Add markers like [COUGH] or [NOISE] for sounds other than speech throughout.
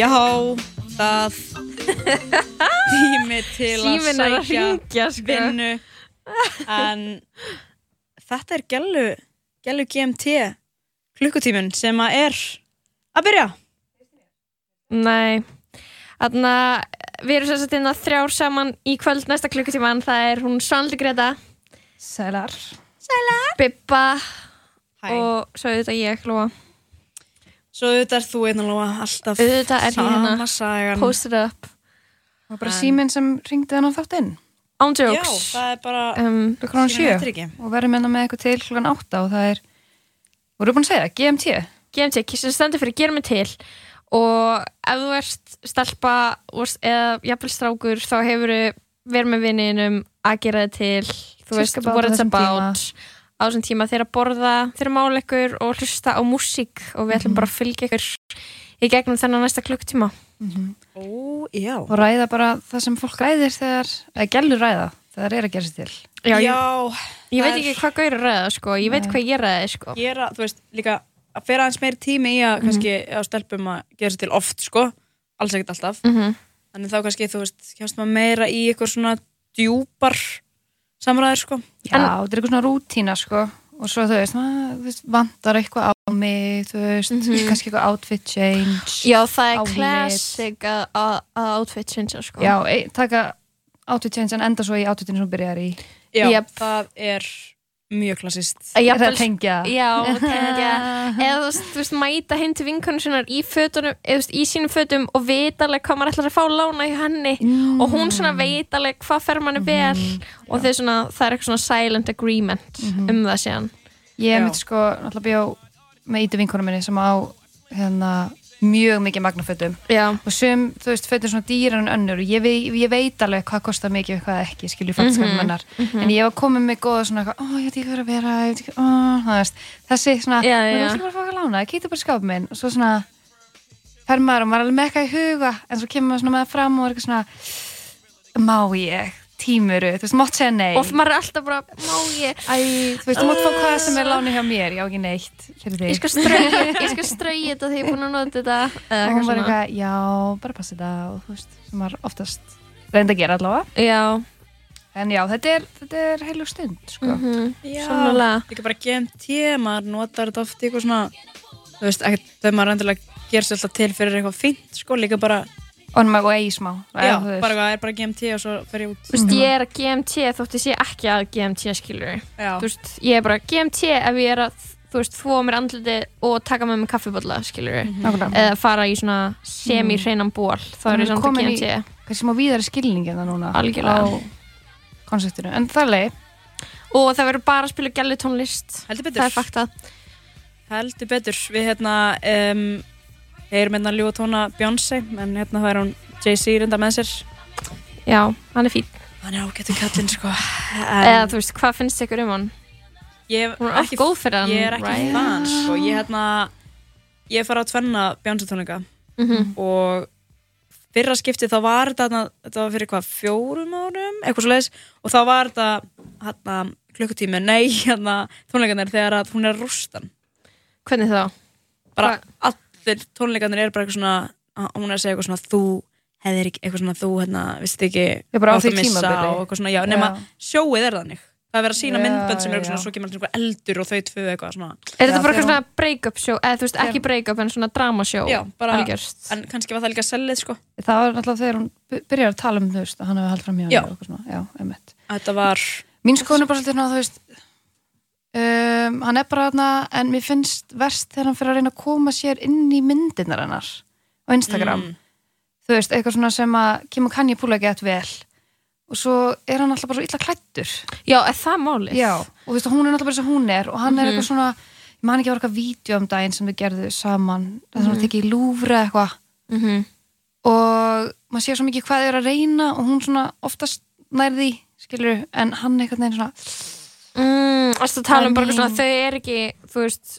Já, það [LAUGHS] tími til að Síminn er að sækja sko. vinnu en þetta er gælu gælu GMT klukkutíminn sem að er að byrja Nei, þannig að við erum sérst inn á þrjár saman í kvöld næsta klukkutíman. Það er hún Svanli Greta, Sælar. Bibba Hæ. og svo auðvitað ég, Lóa. Svo auðvitað er þú einn alveg alltaf Auðvitað er ég hérna. sagan Post it up. Og bara En- síminn sem ringdi hann á þáttinn. On Já, jokes. það er bara Um, Klukkan Síminn sjö. hættir ekki. Og verðum hérna með eitthvað til klukkan átta og það er, voru búin að segja, GMT. GMT, sem stendur fyrir Gerum mig til og ef þú ert stelpa og- eða jafnvel strákur þá hefur verið með vinninum að gera þið til þú veist, Talk about what it's þessum about á þessum tíma þeir að borða, þeir að mála ykkur og hlusta á músík og við ætlum bara að fylgja ykkur í gegnum þennan næsta klukktíma Ó, já. Og ræða bara það sem fólk ræðir þegar, eða gælur ræða, þegar það er að gera sér til. Já, ég, Já, ég veit ekki er- hvað að ræða sko, ég veit hvað ég ræði sko. Gera, þú veist, líka að fyrir aðeins meiri tími í að kannski á stelpum að gera sér til oft, sko. Alls ekkert alltaf, mm þannig þá kannski þú veist, maður meira í eitthvað svona djúpar samræður, sko Já, þetta er eitthvað svona rútína, sko. Og svo, þú veist, maður, vantar eitthvað á mig, þú veist, Mhm. kannski eitthvað outfit change. Já, það er classic að outfit change sko Já, e, taka outfit change en enda svo í outfitinu sem þú byrjar í. Já, Jep. það er mjög klassist Er það að tengja? Já, [LAUGHS] tengja. Eða þú veist, mæta heim til vinkonu sinnar í fötunum, eða þú veist, í sínum fötum og vita alveg hvað maður ætlar að fá lána í henni. Mm. og hún svona veit alveg hvað fer manni vel. Og þau svona, það er eitthvað svona silent agreement um það síðan. Ég myndi sko, náttúrulega bjó með ítu vinkonum minni sem á hérna, mjög mikið magnafötum og sum, þú veist, fötum svona dýrar en önnur og ég, ég veit alveg hvað kostar mikið og hvað ekki, skilju Mhm, hennar. en ég var komið með góða svona ó, ég veit ekki hvað að vera ekki, ó, það þessi svona, Já, "Nú, já. þú ætlum bara að fá eitthvað lána, kíktu bara í skápum minn. Og svo svona fer maður og maður er alveg með eitthvað í huga en svo kemur maður svona með það fram og er eitthvað svona má ég, tímuru þú veist, mátt segja nei. Og maður er alltaf bara, má ég? Æ, þú veist, þú mátt fá hvað sem er láni hjá mér, já ekki neitt fyrir þig. ég skal strauja ég skal strauja þetta þegar ég er búin að nota þetta eða og hún var svona. eitthvað, já, bara passa þetta og þú veist, sem maður oftast reyndi að gera allavega. Já, En já, þetta er, þetta er heilug stund, sko. mhm, Já, sammála. Líka bara GMT, maður notar þetta oft í eitthvað svona þú veist, ekkert þegar maður endilega gerir sér alltaf til fyrir eitthvað fínt, sko, líka bara Maður og eigi smá. já, bara eitthvað, er bara GMT og svo fer ég út Þú veist, ég er að GMT þótt ég sé ekki að GMT skilur þú veist, ég er bara GMT ef ég er að, þú veist, þvó mér andliti og taka með mig kaffibólla, skilur Nákvæmlega. eða fara í svona semi-hreinan ból þá er ég samt að GMT Kannski smá víðari skilningin það núna. Algjörlega. Á konseptinu. En það er leið. og það verður bara að spila gælu tónlist heldur það er faktað heldur betur, við hérna um, heyrum hérna ljúa tóna Beyoncé, en hérna það er hún Jay-Z reynda með sér já, hann er fín hann er ágættu kallinn, sko eða en þú veist, hvað finnst ykkur um hann? ég, hún er ekki, góð fyrir hann ég er ekki right? fan, sko ég hérna, ég fara á tvenna Beyoncé tónleika Mhm. og fyrra skipti þá var þetta þarna- þetta var fyrir hvað fjórum árum eitthvað svo leiðis og þá var þetta hérna, klukkutími, nei [LAUGHS] hérna tónleikarnir þegar að hún er að rústa hann. hvernig þá? bara allir tónleikarnir er bara eitthvað svona hún er að segja eitthvað svona þú hefðir ekki eitthvað svona þú hérna vist ekki hvað því þú missa tímabili. og eitthvað svona já nema Já. sjóið er þannig það er verið að sína myndbönd sem er eitthvað svona svo kemur alltaf eldur og þau tvö eitthvað svona er þetta bara eitthvað svona break-up show eða þú veist, ekki break-up en svona dramashow já bara algjörst en kannski var það líka sellið sko Það var náttúrulega þegar hún by- byrjar að tala um, þú veist, að hann hefði haldið fram hjá Já. henni og eitthvað svona. Já, einmitt. þetta var Mín skoðun er bara svolítið svona, þú veist um, hann er bara þarna en mér finnst verst þegar hann fyrir að reyna að koma sér inn í myndirnar hennar á Instagram, mm, þú veist, eitthvað svona sem að kemur kann ég púla gett vel og svo er hann alltaf bara svo illa klættur já, er það málið? já, og þú veist, hún er alltaf bara sem hún er og hann er Mhm. eitthvað svona, ég man ekki að vera eitthvað vídeo um daginn sem þau gerðu saman það er svona Mhm. tekið í lúfra eitthvað Mhm. og maður sér svo mikið hvað þau er að reyna og hún svona oftast nærði skilur, Mm, Varstu að tala um bara svona þau er ekki, þú veist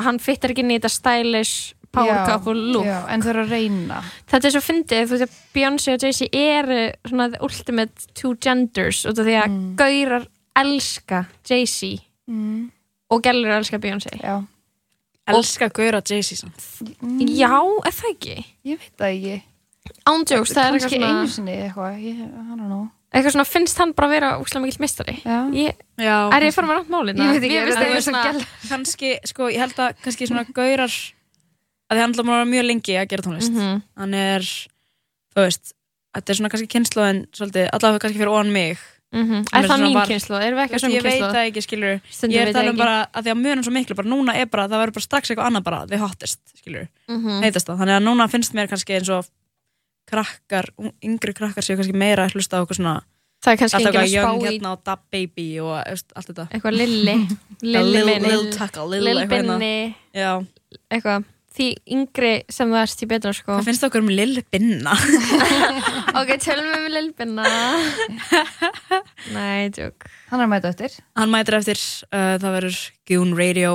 hann fittar ekki inn í þetta stylish power Já, couple look já, en þau eru að reyna Þetta er svo fyndið, þú veist að Beyoncé og Jay-Z eru svona the ultimate two genders út af því að Mm. gaurar elska Jay-Z mm. og gælur elska Beyoncé já, Elska Gaura Jay-Z samt. Já, er það ekki? Ég veit það ekki. Ándjóks, það er eitthvað Kannski svona, einu sinni eitthvað, ég, I don't know. Eitthvað svona finnst hann bara vera úslega mikill mistari Já. ég, Já, Er ég að fara með rátt málið? Ég veit ekki, Mér er svona gæla? kannski, sko, ég held að kannski svona Gaurar að hann ætla að mjög lengi að gera tónlist Mhm. hann er, þú veist þetta er svona kannski kynnslóðin allavega kannski fyrir ofan mig Mhm. Hann Er það svona mín kynslu? Erum við ekki að veist, sömu ég veit það ekki, skilur Stundum ég er veit að tala ég um bara að því að munum svo miklu bara núna er bara, það verður bara strax eitthvað annað bara the hottest, skilur, Mhm. heitast það þannig að núna finnst mér kannski eins og krakkar, yngri krakkar séu kannski meira að hlusta á eitthvað svona Það er kannski enginn að spá í hérna og dab baby og allt þetta. Eitthvað lilli. [LAUGHS] Lilli Lil- minn. Lil Tuckle, Lil Lil eitthvað hérna. Binni. Já, Eitthvað. Því yngri sem það erst í betra sko. Hvað finnst okkur um Lil Binna? [LAUGHS] Ok, tölum við með Lil Binna. [LAUGHS] Nei, tjók Hann er mæta eftir. Hann mætir eftir, uh, það verður Goon Radio.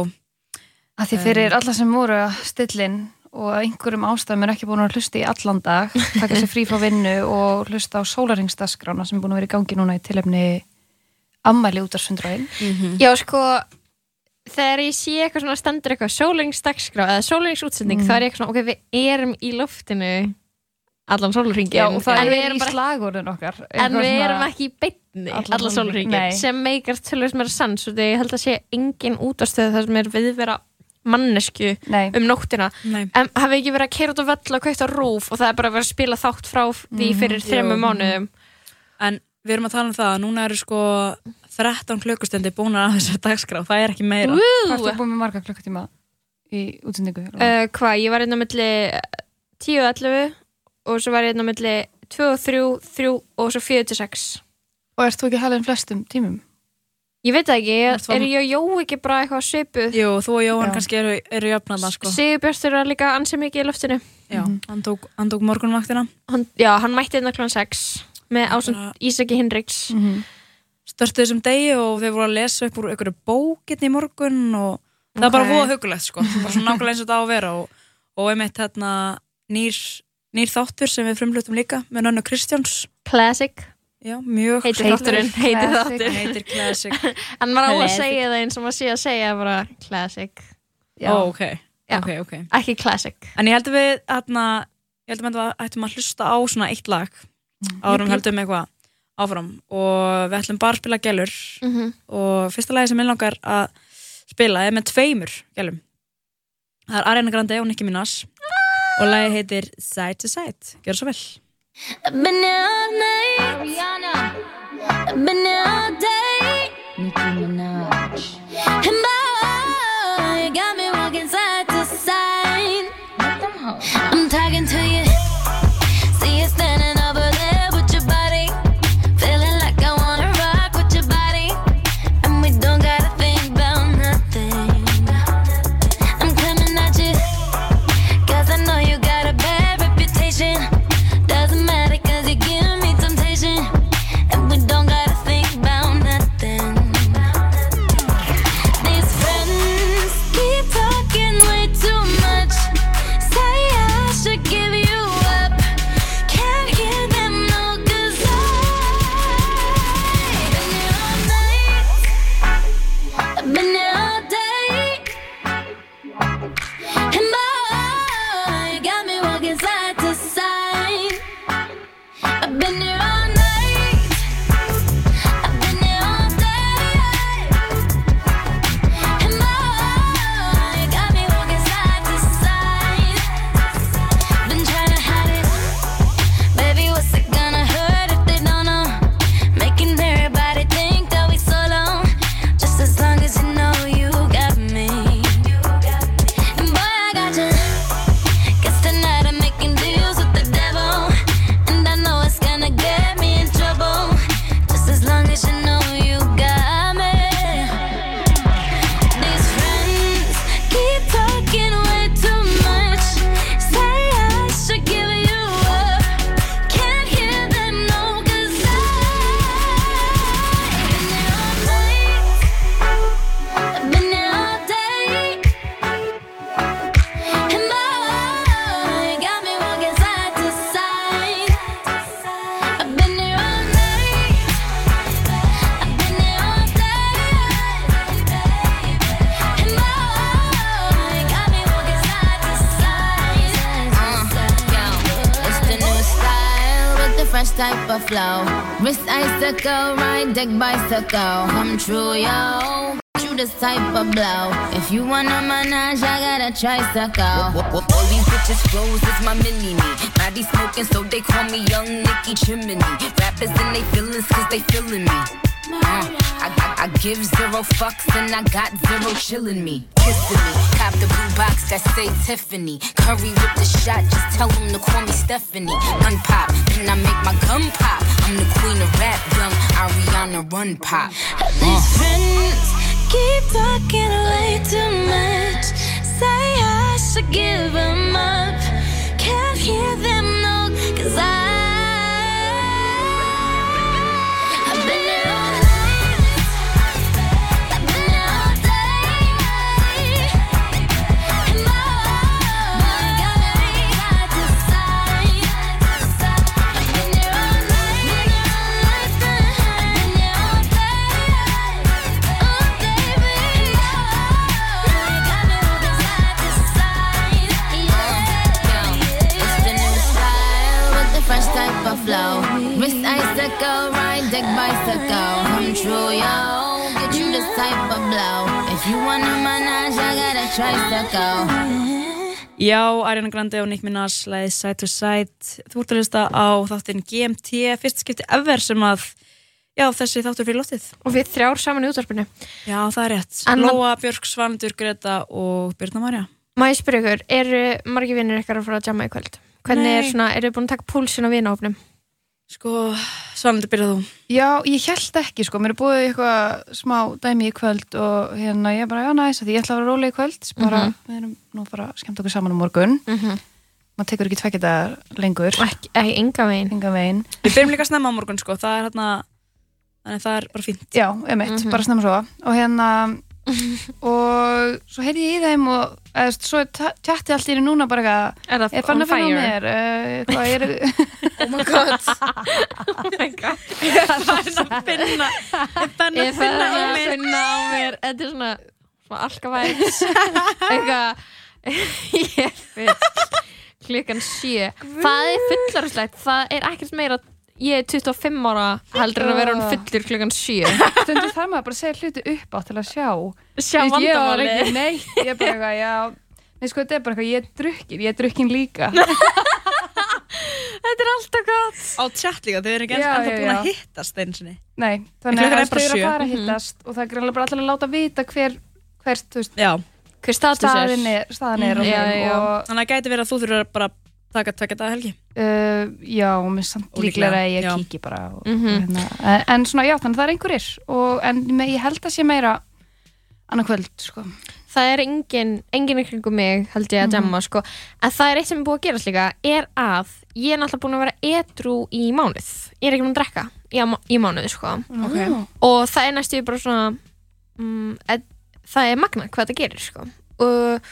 Að því fyrir alla sem voru stillin og að einhverjum ástæðum er ekki búin að hlusta í allan dag, taka sér frí frá vinnu og hlusta á sólaringsdaskrána sem er búin að vera í gangi núna í tilefni ammæli út af sundræðin. Já, sko Þegar ég sé eitthvað svona stendur eitthvað sólaringsdagskrá eða sólaringsútsending Mm. þá er ég eitthvað svona, ok, við erum í loftinu allan sólringin Já, og það en við er í bara slagurinn okkar. En við svona- erum ekki í beinni Allan allan Nei. sem meikar tölvist meira sans og ég held að sé engin útastöð þar sem er viðvera mannesku Nei, um nóttina Nei, en hafi ekki verið að keira út á völl og á rúf og það er bara verið að spila þátt frá því Mhm. fyrir þremmu Jú. mánuðum en við erum að tala um það að núna eru sko 13 klukkustundi búin að þessu dagskrá, það er ekki meira hvað ertu búin með marga klukkutíma í útsendingu? uh, Hvað, ég var einn á milli 10 og 11 og svo var ég einn á milli 2 og 3, 3 og svo 4 til 6 og ert þú ekki halið flestum tímum? Ég veit það ekki, það- er ég og Jó ekki bara eitthvað svipuð? Jú, þú og Jóhann kannski eru, eru jöfnarna sko. Sigurbjörnstur er líka ansið mikið í loftinu Já, Mhm. hann tók, hann tók morgunvaktina hann, Já, hann mætti einna klán 6 með ásand Bara- Ísaki Hinriks Mm -hmm. störtu þessum degi og þeir voru að lesa upp úr einhverju bókinn í morgun og það er bara voða hugulegt sko. bara svona nákvæmlega eins og þetta á að vera og, og einmitt hérna nýr, nýr þáttur sem við frumlutum líka með Nönnu Kristjáns Classic Já, mjög heitir Heitir þátturinn heitir Classic. þáttur heitir Classic. [LAUGHS] Hann var á að segja það eins og maður sé að segja bara Classic. Ó, ok, Já. ok, ok. Ekki Classic. En ég held að við hérna, ég held að við ættum að hlusta á svona eitt lag. Árum heldum eitthvað áfram. Og við ætlum bara að spila gælur. Mm -hmm. og fyrsta lagi sem ég langar að spila er með tveimur gælum. Það er Ariana Grande og Nicki Minaj. Og lagi heitir Side to Side. Gjör svo vel I've been here all night. Ariana. I've been here all day. Nicki Minaj. Flow. Wrist icicle, ride deck bicycle. Come true, yo. You this type of blow. If you wanna manage, I got a tricycle. All these bitches flows is my mini me. Body smoking, so they call me Young Nicky Chimney. Rappers and they feelings, cause they feeling me. Uh, I, I, give zero fucks and I got zero chillin' me. Kissing me. Cop the blue box that say Tiffany. Curry with the shot, just tell them to call me Stephanie. Gun pop, then I make my gun pop. I'm the queen of rap, young Ariana Run Pop. These friends keep talking way too much. Say I should give them up. Can't hear them, no, cause I. flow. Wrist icicle, ride deck bicycle. Come true, yo. Get you this type of blow. If you wanna manage, I got a tricycle. Já, Ariana Grande og Nick Minaj leiði Side to Side Þú ert að hlusta á þáttinn GMT fyrst skipti ever sem að já, þessi þáttur fyrir lóttið og við þrjár saman í útvarpinu Já, það er rétt En- Lóa, Björk, Svandur, Greta og Birna Marja Má ég spyrja ykkur, eru margir vinnir ykkar að fara að jamma í kvöld? Hvernig Nei. er svona, eru þið búin að taka púlsin á vinahófnum? Sko, Svandur, byrjað þú? Já, ég held ekki sko, mér er búið eitthvað smá dæmi í kvöld og hérna ég bara, já næs, því ég ætla að vera róleg í kvöld. Bara, við erum nú bara skemmt okkur saman um morgun. Mm -hmm. maður tekur ekki tvekja dagar lengur. Ekki, ekki enga veginn. Enga veginn, Við byrjum líka snemma á morgun, sko, það er hérna Þannig það er bara fínt. Já, emitt, bara snemma svo og hérna [LAUGHS] og svo heyrði ég í þeim og eða, svo tjatti allt í henni núna bara eitthvað Er það fann on að finna á fire? mér uh, hvað er [LAUGHS] Oh my god. [LAUGHS] Oh my god. Finna, finna, Ég fann að finna á mér. Þetta er svona, svona alkavæts Eitthvað Ég full Klukkan sjö. Það er fullarslegt Það er ekkert meira Ég er 25 ára heldur en að vera hann fullur klukkan sjö. Stundu þarf maður bara að segja hluti upp á til að sjá. Sjá ég vandamáli ekki neitt, ég er bara eitthvað, já. Nei, sko, þetta er bara eitthvað, ég er drukkin, ég er drukkin líka. [LAUGHS] Þetta er alltaf gott. Á tjatt líka, þau eru ekki já, búin að hittast eins og Nei, þannig að er bara þau eru að fara að hittast og það er greinlega bara allir að láta vita hver, hvert, þú veist, Já, Hver er? staðin er, staðan er Mhm, og, já, þeim já. og þannig að gæti verið að þú þurfur bara að taka tvekja daga helgi? Uh, já, og mér samt líklega að ég já. kíki bara og, Mhm. og, hérna, en, en svona, já, þannig að það er einhverjir. Og, en ég held að sé meira annað kvöld, sko. Það er engin, engin ykkur mig held ég að jamma sko. En það er eitt sem er búið að gerast líka Er að ég er náttúrulega búin að vera edru í mánuð. Ég er ekki búin að drekka í, í mánuð sko. Ok. Og það er næstu bara svona mm, Það er magna hvað það gerir sko. Og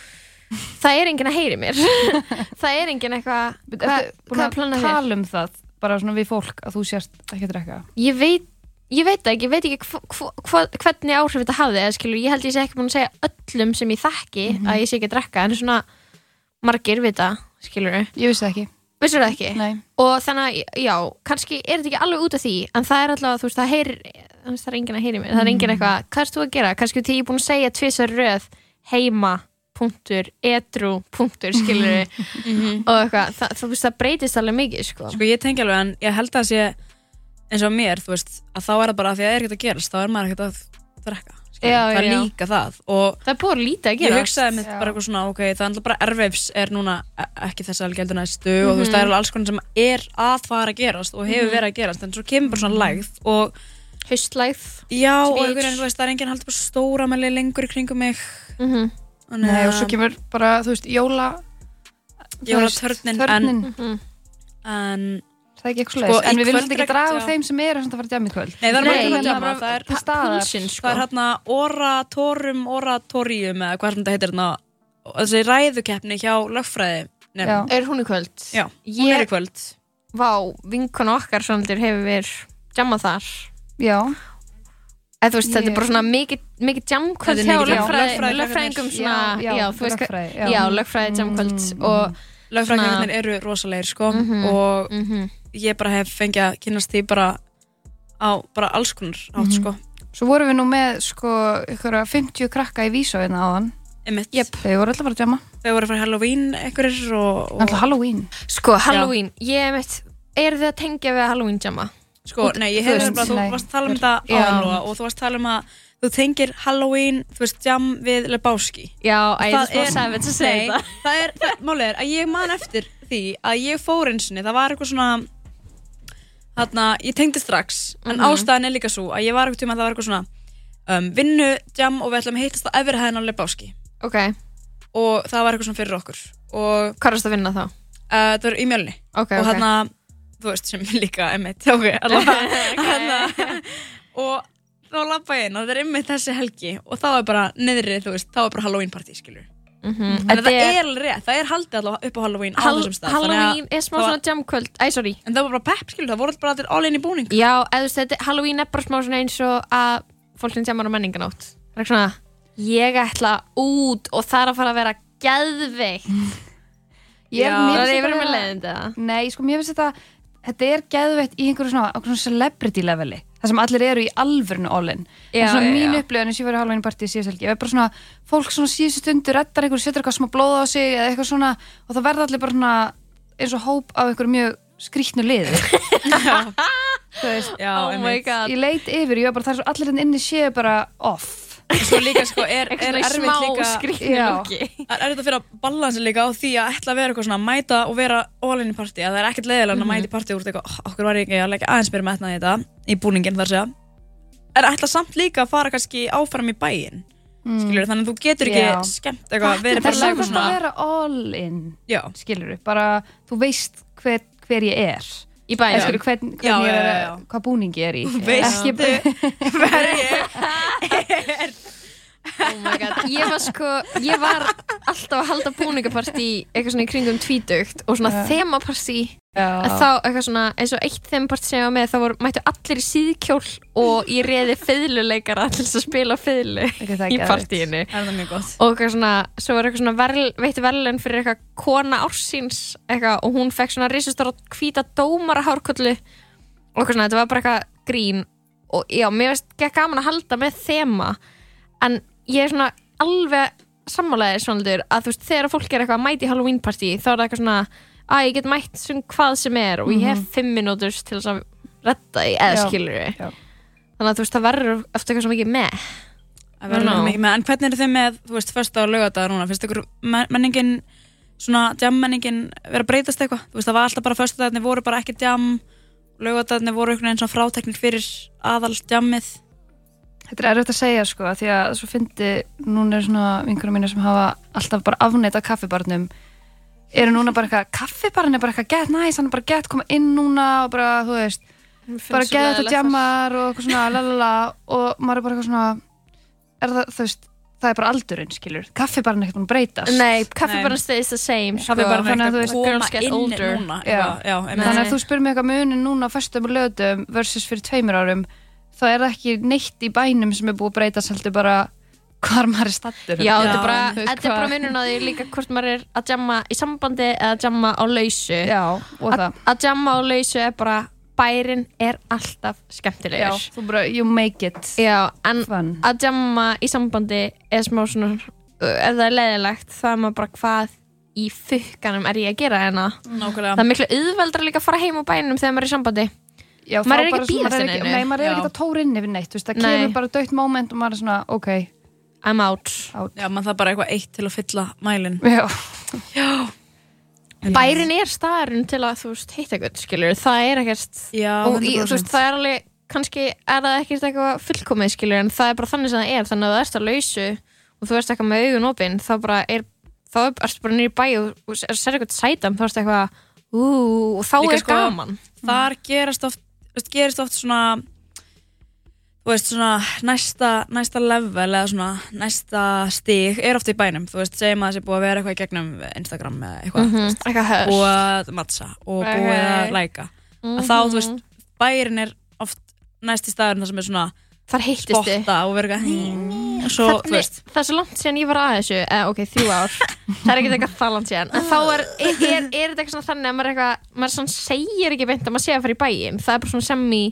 það er engin að heyri mér. [LAUGHS] Það er engin eitthvað Hvað hva að planað þér? tala um það bara svona við fólk að þú sérst ekki að drekka? Ég veit Ég veit ekki, ég veit ekki hva, hva, hvernig áhrif þetta hafði eða skilur, ég held ég sé ekki búin að segja öllum sem ég þekki að ég sé ekki að drekka en svona margir vita, skilur ég vissi það ekki, vissur það ekki? Nei. Og þannig að, já, kannski er þetta ekki alveg út af því en það er alltaf, þú veist, það veist, það er enginn að heyri mér, það er enginn eitthvað hvað erst þú að gera, kannski því ég er búin að segja tvisar röð heima, punktur edru, punktur, skilur [LAUGHS] og eitthvað, það, þú veist, það breytist alveg mikið, sko, Sko ég tengi alveg en ég held að sé eins og mér, þú veist, að þá er það bara að því að það er ekkert að gerast, þá er maður ekkert að drekka skilur. Já, það er líka það og það er búin lítið að ég gera hugsaði mitt Já. bara eitthvað svona ok, það er alltaf bara erfeifs er núna e- ekki þess að gældu næstu og þú veist, það er alls konar sem er að fara að gerast og hefur verið að gerast en svo kemur bara svona lægð og haustlægð já, og Bitch. einhvern veginn, þú veist, það er enginn heldur bara stóra mæli lengur kringum mig. Mm Þannig Nei, og svo kemur bara, þú veist, jóla Jólatörnin, en, törnin, en það er ekki eitthvað Sko, en við viljum ekki er draga úr þeim sem eru að fara að djama í kvöld Nei, það er bara ekki það að er djama, bara það er til staðar. púlsinn, sko. Það er hérna oratorum, oratorium eða hvað sem þetta heitir hérna þessi ræðukeppni hjá lögfræði Já. nefn. Er hún í kvöld? Já, hún er í Ég, kvöld vá, vinkona okkar svolítur hefur verið jammað þar. já, Eða þú veist, þetta er bara svona mikið, er hjá lögfræðingum svona, Já, já, já, lögfræði, já, já. jammkvöld Mm, og lögfræðingarnir eru rosalegir sko og Mhm. ég bara hef fengið að kynast því bara á bara alls konar átt sko Svo vorum við nú með sko ykkur 50 krakka í vísó hérna áðan Einmitt. Jep. Þau voru alltaf bara að djama þau voru frá Halloween einhverjir og, Alltaf Halloween Sko, Halloween, ég veit Er þið að tengja við Halloween jamma? Sko, nei, ég hef veist, bara, þú varst að tala um þetta Lóa, og þú varst að tala um að þú tengir Halloween, þú veist, jam við Lebowski. Já, æ, það Það er savage að segja þetta. það er, það, málið er að ég man eftir því að ég fór einsinni, það var eitthvað svona þarna, ég tengdi strax en Mhm. ástæðan er líka svo að ég var eitthvað tíma að það var eitthvað svona um, vinnu, jam og við ætlum að hittast á efrihæðin á Lebowski. Ok, og það var eitthvað svona fyrir okkur. Og hvað það að vinna þá? uh, það var í mjölni. Ok, og ok. hann að, þú veist, sem líka emitt, ok, allavega. [LAUGHS] Hérna, og þá lappa ég inn og það er emitt þessi helgi og þá er bara niðri, þú veist, þá er bara Halloween party, skilur Mhm. en Þetta það er alveg rétt, það er haldið allavega upp á Halloween á Hall þessum stað Halloween er smá svona jamkvöld Æ, sorry. En það var bara pepp, skilur, það voru bara allir all in í búning. Já, eða þú veist, þetta- Halloween er bara smá svona eins og að fólk sem jamar á menninganótt Það er svona, ég ætla út og það er að fara að vera geðveikt. [LAUGHS] Ég, Já. mér Það er þetta yfir með leiðindi það Nei, sko mér finnst þetta Þetta er geðveitt í einhverju svona, svona celebrity leveli Það sem allir eru í alvörinu all-in Það er svona já, mín já. upplifun eins og ég var í Halloween party síðast helgi. Ég er bara svona, fólk svona síðustu stundu reddar einhverju, setur eitthvað smá blóð á sig eða eitthvað svona og það verða allir bara svona eins og hóp af einhverju mjög skrýtnu liði. [LAUGHS] Þú veist, Já, Oh ég leit yfir, ég var bara, það er svo allir hérna inni séu bara off svo líka, sko, er, er erfitt smá líka Það er erfitt að fyrir að balansa líka á því að ætla að vera eitthvað svona mæta og vera all in í partí að það er ekkert leiðilega Mhm. að mæta í partí úr eitthvað, "Oh, okkur var ég ekki að leggja aðeins metnað í þetta í búningin þar að segja. En ætla samt líka að fara kannski áfram í bæinn skilur, þannig að þú getur ekki Já. skemmt eitthvað, Það verið er bara samt eitthvað að svona vera all in já, skilur bara, þú veist hver, hver ég er Í bæja skilur, hvern, hvern Já, er, já, já, hvað búning ég er í? Veistu Ekki- hver ég [LAUGHS] Oh my god, ég var sko, ég var alltaf að halda búningapartí eitthvað svona í kringum tvítugt og svona Já. þemapartí. En þá eitthvað svona, eins og eitt þemapartí sem ég var með þá voru, mættu allir í síðkjól og ég reði fiðluleikara til þess að spila fiðlu Ekki það í partíinu. Það mjög gott. Og eitthvað svona, svo var eitthvað svona verl, veitti verðlun fyrir eitthvað kona ársins eitthvað, og hún fekk svona risastóra hvíta dómara hárkollu og eitthvað svona, þetta var bara eitthvað grín. Og já, mér veist ekki gaman að halda með þema en ég er svona alveg sammálaðið svona að þú veist, þegar fólk er eitthvað að mæti í Halloween party þá er það eitthvað svona að ég get mætt sem hvað sem er og ég hef fimm mínútur til þess að redda því, eða skilur við þannig að þú veist, það verður eftir eitthvað svo mikið með. Að vera No. mikið með, en hvernig eru þið með þú veist, fyrsta og lögadagar núna, finnst ykkur men- menningin, svona jam menningin vera að breytast eitthvað, þú veist, það var alltaf bara fyrstadagarnir voru bara ekki jam lögadagarnir voru einhvern veginn svona fráteknir fyrir aðal jammið Þetta er erfitt að segja sko því að svo fyndi, núna er svona vinkunum mínu sem hafa alltaf bara afneita kaffibarnum eru núna bara eitthvað, kaffibarn er bara eitthvað gett næs, hann er bara gett koma inn núna og bara, þú veist, bara gett að jammar og eitthvað svona lalala og maður er bara eitthvað svona er það, þú veist, það er bara aldurinn skilur, kaffibarn er ekkert búin að breytast Nei, kaffi Nei. bara stays the same sko. er þannig að þú veist, girls koma get inn older. núna Já. já, einmitt. þannig að þú spyrir mig eitthvað munin núna á föstum og löðum versus fyrir tveimur árum þá er það ekki neitt í bænum sem er búið að breytast heldur bara hvar maður er stattur Já, þetta er Já, bara, þetta er bara munun á því líka hvort maður er að jamma í sambandi eða að jamma á lausu. Já, og Að- það. Að jamma á lausu er bara bærin er alltaf Já, skemmtilegur þú bara, you make it Já, en fun. að jamma í sambandi er smá svona ef það er leiðilegt þá er maður bara hvað í fukkanum er ég að gera hérna? Nákvæmlega. Það er miklu auðveldra líka að fara heim á bænum þegar maður er í sambandi Já, Maður er ekki bara að er ekki- neinu. Nei, maður er Já. ekki að tóra inn yfir neitt Það Nei. kemur bara dögt moment og maður er svona, ok I'm out out. já, maður það bara eitthvað eitt til að fylla mælin Já, Bærin er staðurinn til að þú veist hitta eitthvað skilur það er ekkert já, og í, 100%. þú veist, það er alveg kannski er það ekkert eitthvað fullkomið skilur en það er bara þannig sem það er þannig að það erst að lausu og þú ert eitthvað með augun opinn þá bara er þá ertu bara nýri bæ og, og ser eitthvað sætam þá ertu eitthvað ú, og þá Líka er sko- gaman þar gerast oft, veist, gerist oft svona veist svona næsta, næsta level eða svona næsta stig er oft í bænum. Þú veist, segjum að það sé búið að vera eitthvað í gegnum Instagram eða eitthvað, mm -hmm. eitthvað búið að mattsa og búið að læka. Að þá, þú veist, bærin er oft næsti staðurinn þar sem er svona þar spotta og vera eitthvað það er svo langt síðan ég var að þessu eða, ok, þrjú ár, það er ekkert eitthvað það langt síðan. En þá er, er, er, er þetta eitthvað svona þannig að maður, er eitthvað, maður svona segir ekki beint að maður sé að fara í bæinn, það er bara svona sem í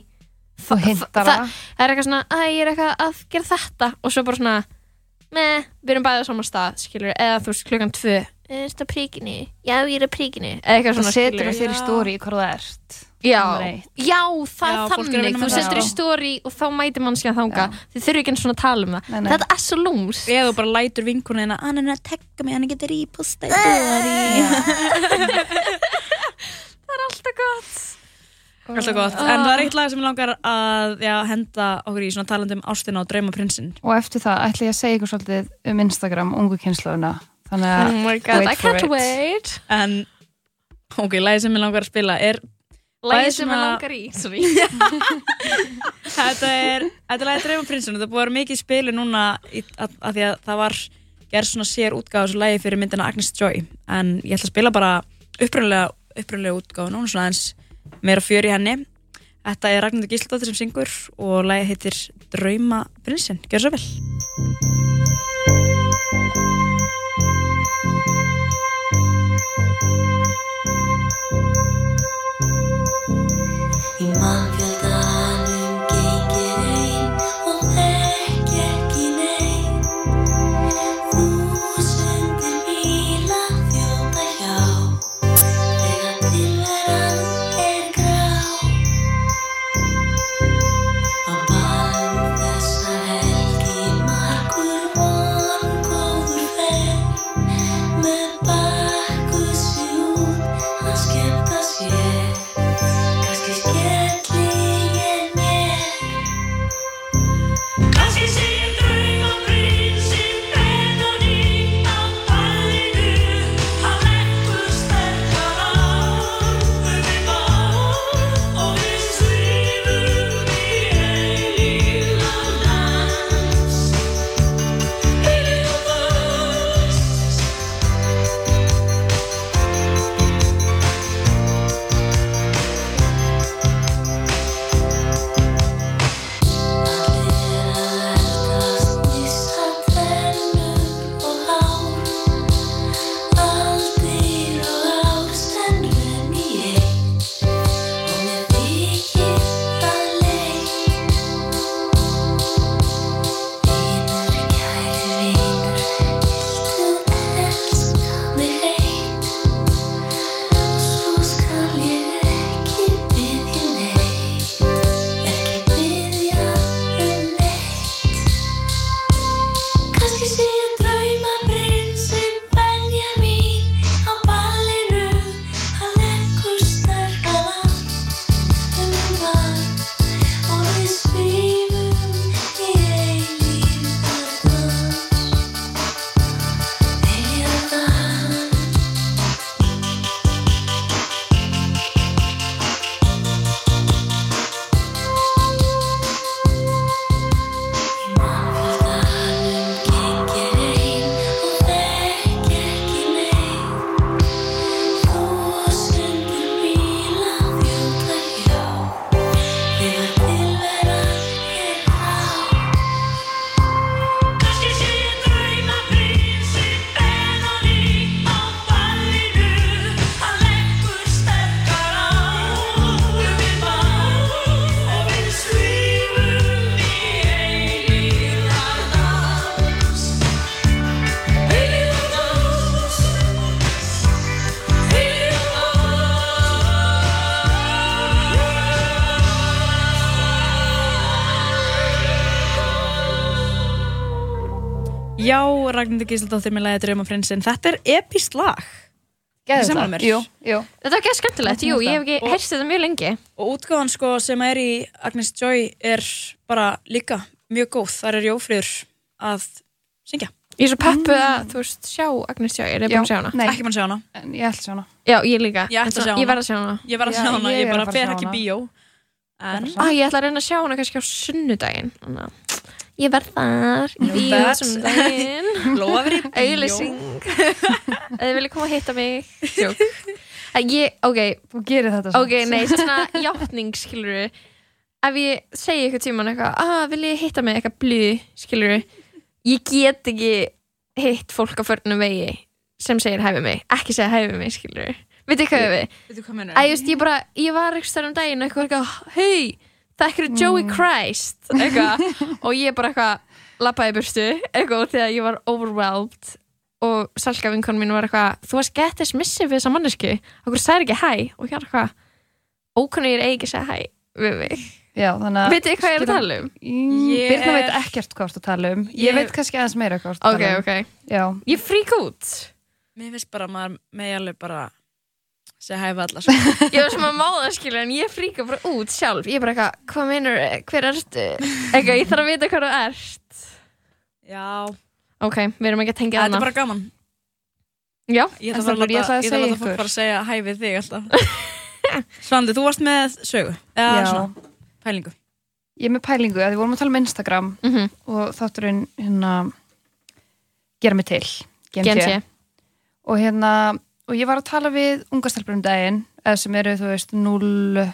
Þú hintar það, það. það. er eitthvað svona, að ég er eitthvað að gera þetta. Og svo bara svona með, við erum bæðið á sama stað, skilur eða þú veist, klukkan tvö er þetta príkinni? Já, ég er að príkinni eða eitthvað svona, setur það fyrir stóri hvað það ert. Já, eitt. já, það Já, er fólk er að þannig vinna þú með það. setur í story og þá mætir mann síðan þanga þið þurfi ekki eins svona að tala um það Nei, nei. þetta er svo lúms eða þú bara lætur vinkunina hann er að tekka mig, hann getur íposta í [LAUGHS] story alltaf gott alltaf gott, en það er eitt lag sem ég langar að já, henda okkur í svona talandi um ástina og draumaprinsinn Og eftir það ætla ég að segja ykkur svolítið um Instagram, ungu kynslauna. Þannig að oh my god, I can't it. wait. En ok, lagi sem ég langar að spila er lagi Bæði sem ég langar í sorry. [LAUGHS] þetta er, þetta er lagi draumaprinsinn þetta búið að vera mikið í spili núna að því að það var gerð svona sér útgáð þessu lagi fyrir myndina Agnes Joy. En ég ætla að spila bara upprunlega, upprunlega útgáð núna svona eins meira fjör í henni. Þetta er Ragnhildur Gísladóttir sem syngur og lagi heitir Draumaprinsinn, gjör svo vel Í Já, Ragnhildur Gísladóttir með lagi draumaprinsinn þetta er epist lag. Sammála það? Jú, jú. þetta var ekki skemmtilegt, jú, ég hef ekki Og- heyrst þetta mjög lengi. Og útgáðan sko sem er í Agnes Joy er bara líka mjög góð, þar er Jófríður að syngja, ég er svo peppu að, þú veist, sjá Agnes Jó, er ég búin að sjá hana? Nei, ekki mann sjá hana. En ég ætla að sjá hana. já, ég líka, Ég ætla að sjá ég hana. verð að sjá hana. Ég var að Já, sjá hana, ég ég, að bara að fer ekki bíó. En Bara ah, ég ætla að reyna að sjá hana kannski á sunnudaginn. Að ég verð þar í Lóa [LAUGHS] verið í [LAUGHS] auðlýsing [LAUGHS] ef þið viljið koma að hitta mig. Að ég, ok, Þú gerir þetta samt. ok, nei, svona játning skilur ef ég segi eitthvað tíman eitthvað, að vil ég hitta mig? Eitthvað blíð, skilur ég get ekki hitt fólk á förnum vegi sem segir hæfi mig, ekki segja hæfi mig, skilur hvað við? Veitu hvað just, ég bara, ég var eitthvað stær um eitthvað, eitthvað, hei, það er Joey Christ eitthvað, [LAUGHS] og ég bara eitthvað lappaði í burtu, eitthvað þegar ég var overwhelmed og salka vinkon mín var eitthvað, þú varst gett þess missið við þessa mannesku, okkur sagði ekki hæ og ég var eitthvað, ókunnugir eigi ekki að segja hæ við mig, Já, þannig að veitir þið hvað ég er að tala um? Mm, Ég Birna er- veit ekkert hvað þú ert að tala um. Ég, Ég- veit kannski aðeins meira hvað þú ert að ok, tala um. ok, Já, ég frík út Mér finnst bara að maður með alveg bara segja hæfa alla sko. [LAUGHS] ég var sem að máða skilja en ég fríka bara út sjálf. Ég er bara eitthvað, hvað meinur, hver ertu? Eitthvað, ég þarf að vita hvað þú ert. Já, ok, við erum ekki að tengja þetta hana er bara gaman. Já, Ég þarf að ég að ég þarf að segja láta fólk ykkur. bara að segja hæfið þig alltaf. [LAUGHS] Svandi, þú varst með sögu eða já. svona pælingu. Ég er með pælingu að við vorum að tala um Instagram mm og þátturinn hérna gera mig til GMT. GMT og hérna og ég var að tala við unga stelpur um daginn eða sem eru þú veist 0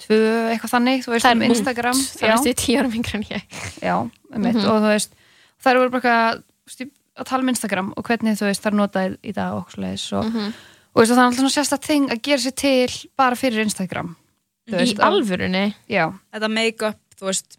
2 eitthvað þannig þú veist Það er um. Instagram það er þessi tíu ára mingur en ég já, um Mhm. og þú veist það eru bara eitthvað að tala um Instagram og hvernig þú veist það er notað í dag og og, Mhm. og veist, það er alltaf svona sérstætt þing að gera sér til bara fyrir Instagram í veist, að- alvörunni já, Þetta make-up, þú veist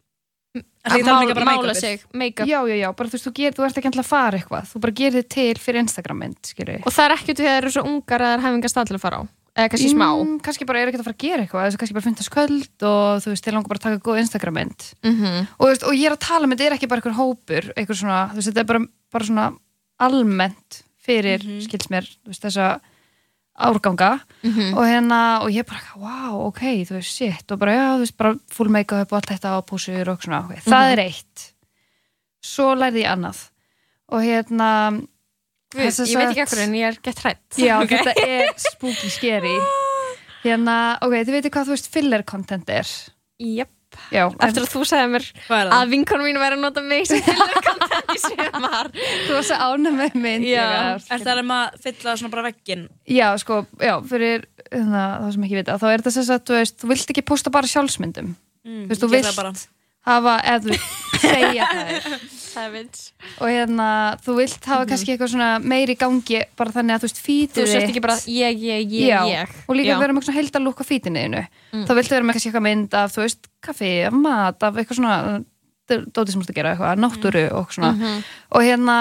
að mála, bara mála sig, make-up. Já, já, já bara þú veist, þú, ger, þú ert ekki alltaf að fara eitthvað. Þú bara gerir þið til fyrir Instagram mynd og það er ekki út í að það eru svo ungar að það er hefingast að til að fara á. Eða kannski smá. Mm, kannski bara er ekki að fara að gera eitthvað þessu kannski bara það sköld og þú veist, þeir langar bara að taka góð Instagram mynd. Mm og, þú veist, og ég er að tala um þetta er ekki bara einhver hópur eitthvað svona, þú veist, þetta er bara, bara svona almennt fyrir Mhm. skils mér, þú veist, þessa árganga Mhm. og hérna, og ég bara, wow, ok þú veist, shit, og bara, já, þú veist, bara full make-up og allt þetta á púsur og svona okay. það Mhm. er eitt svo lærði ég annað og hérna Guð, ég veit ekki sagt- ekkur en ég er gett hrætt Já, þetta er spooky scary [LAUGHS] Hérna, ok, þið veitir hvað þú veist filler content er Jöp. Já, eftir að þú segði mér að það? vinkonum mín væri að nota mig sem fylgur [LAUGHS] content í sumar þú varst að ána með mynd Já. Er það að fylla svona bara veggin? Já, sko, já, fyrir hérna, það sem ekki vita, þá er þetta sem sagt, þú veist, þú vilt ekki posta bara sjálfsmyndum Mm, Þú veist, þú vilt það bara. Hafa, eða þú segja það [LAUGHS] Savage og hérna, þú vilt hafa kannski eitthvað svona meiri gangi, bara þannig að þú veist, Þú fítið sést ekki bara ég, ég, ég, ég. og líka Já. vera með svona heildalúk á fítiniðinu Mm. þá viltu vera með kannski eitthvað mynd af, þú veist, kaffi, af mat, af eitthvað svona dótið sem þú ert að gera, eitthvað, náttúru og svona, Mhm. og hérna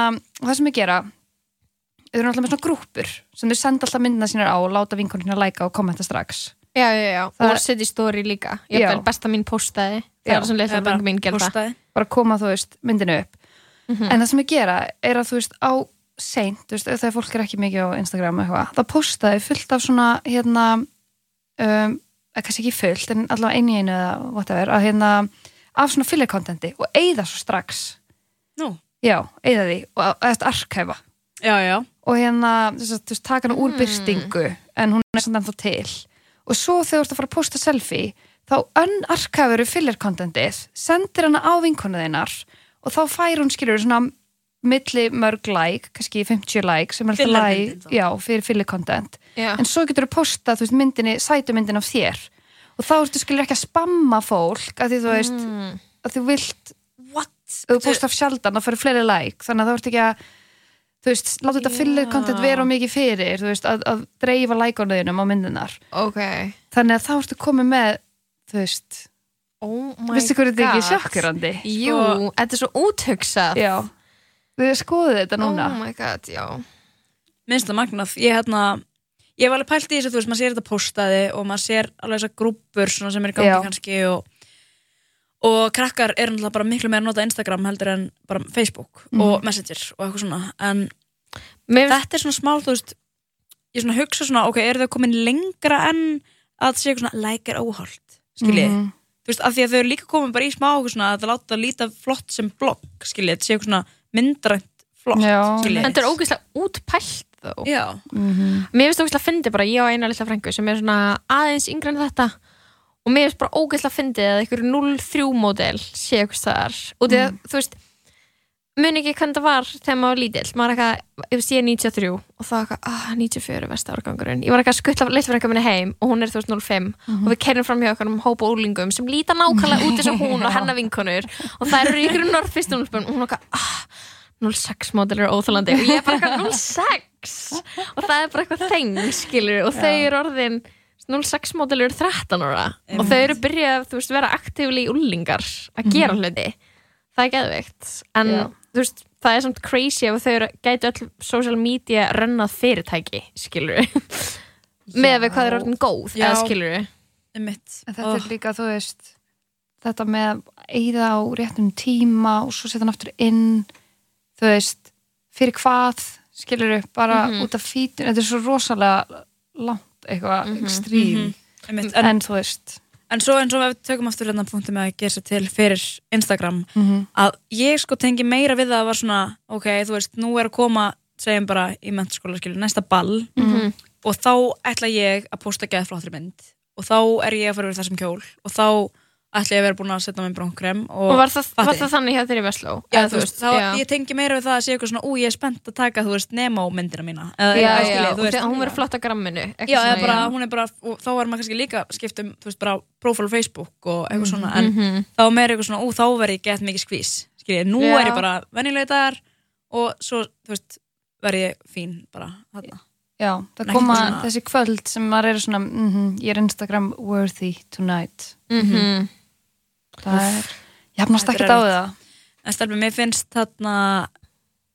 það sem ég gera þau eru náttúrulega með svona grúppur sem þau senda alltaf myndina sínar á og láta vinkonur sínar læka og kommenta strax Já, já, já, Það- og setja í story líka. Ég besta mín postaði Það Já. er Það leitlega er bara brengu mín gera það postaði. bara koma, þú veist, myndinu upp Mhm. en það sem ég gera er að, þú veist, á seint, þú veist, þegar fólk er ekki mikið á Instagram eitthvað, þá posta þau fullt af svona, hérna um, kannski ekki fullt, en allavega einu einu eða whatever, að hérna af svona filler contenti og eigða svo strax Nú, já, eigða því og eða arkæfa já, já. og hérna, að þú veist, taka hana úr Mm. byrstingu en hún er samt ennþá til og svo þegar þú ert að fara að posta selfie þá unarkafuru filler contentið sendir hana á vinkonu þeinar og þá fær hún skilur svona milli mörg like, kannski 50 like sem er alltaf like, já, fyrir filler content Já, en svo getur þú postað, þú veist, myndinni sætumyndin af þér og þá ertu skilur ekki að spamma fólk að því þú veist, mm. að þú vilt What? þú posta sjaldan þá fyrir fleiri like þannig að það vart ekki að þú veist, láta þetta Já. filler content vera mikið fyrir þú veist, að, að dreifa like-orðinum á myndinar ok þannig að þá ertu komið með þú veist, Oh my veistu hverju þetta er ekki God. sjokkurandi Jú, þetta er svo úthugsað já, við skoðum þetta núna Oh my god, já Minnst það magnað. Ég hérna, ég hef alveg pælt í þessu, þú veist, maður sér þetta postaði og maður sér alveg þessar grúppur svona sem er Já. kannski og, og krakkar er náttúrulega bara miklu meira að nota Instagram heldur en bara Facebook Mhm. og Messenger og eitthvað svona. En Mér þetta er svona smá, þú veist, ég svona hugsa svona, ok, eru þau komin lengra en að það sé eitthvað svona, like er óholt, skiljið. Mhm. Þú veist, af því að þau eru líka komin bara í smá svona að það láta að líta flott sem blogg, skiljið, þetta sé eitthvað svona myndrænt flott, skiljið. Þetta er ógeðslega útpælt þó Já, Mhm. Mér finnst ógeðslega fyndi bara, ég og eina litla frængu sem er svona aðeins yngri en þetta og mér finnst bara ógeðslega fyndið að einhver 0-3 módel sé eitthvað staðar. Og því að, þú veist mun ekki hvernig það var þegar maður var lítill. Maður eitthvað, ég er 93 og það er eitthvað, ah, 94 er versta árgangurinn. Ég var eitthvað að skuttla litfrænka minni heim og hún er 2005 og við kerjum fram hjá okkur um hópa úlingum sem líta nákvæmlega út eins og hún og [LAUGHS] hennar vinkonur. Og það eru ykkur norðfistunulspun og hún er eitthvað, ah, 06 módel er óþálandi og ég er bara eitthvað 06 og það er bara eitthvað þeng, skilur og þau eru orðin 06 módel eru 13 ára og þau eru byrjað, veist, vera aktífli úlingar að gera hluti. Það er geðveikt. En Já. þú veist, það er samt crazy ef þau gætu öll social media rönnað fyrirtæki, skilur [LAUGHS] með við hvað er orðin góð eða skilur þetta Oh. er líka, þú veist, þetta með að eyða á réttum tíma og svo setja hann aftur inn, þú veist, fyrir hvað, skilur bara Mhm. út af fítun, þetta er svo rosalega langt eitthvað Mhm, ekstrím, Einmitt. en, En, þú veist, en svo eins og við tökum aftur hérna punktum með að gera sér til fyrir Instagram mm að ég sko tengi meira við það að var svona ok, þú veist, nú er að koma segjum bara í mentaskóla skilur, næsta ball. Mhm. og þá ætla ég að posta geðflottri mynd. Og þá er ég að fara yfir þessum kjól. Og þá ætla ég að vera búin að setja mig brúnkrem og, og var það, var það þannig hjá þeirri Vestló Já, þú veist, þá, já. ég tengi meira við það að sé eitthvað svona, ú, ég er spennt að taka, þú veist, Nemo myndina mína eða, já, já, þú veist, hún verður flott á gramminu já, svona, bara, já. hún er bara, og þá er maður kannski líka skipt um, þú veist, bara profile á Facebook og eitthvað svona, en Mhm. þá er meira eitthvað svona, ú, þá verð ég gett mikið skvís skilji, nú Já. er ég bara venjulega dagar og svo, þú veist, verð ég fín bara, þarna já, það koma þessi kvöld sem maður er svona, mm ég er Instagram worthy tonight, Mhm. Það er, ég ekkert á erfitt. það. en stelpum, mér finnst þarna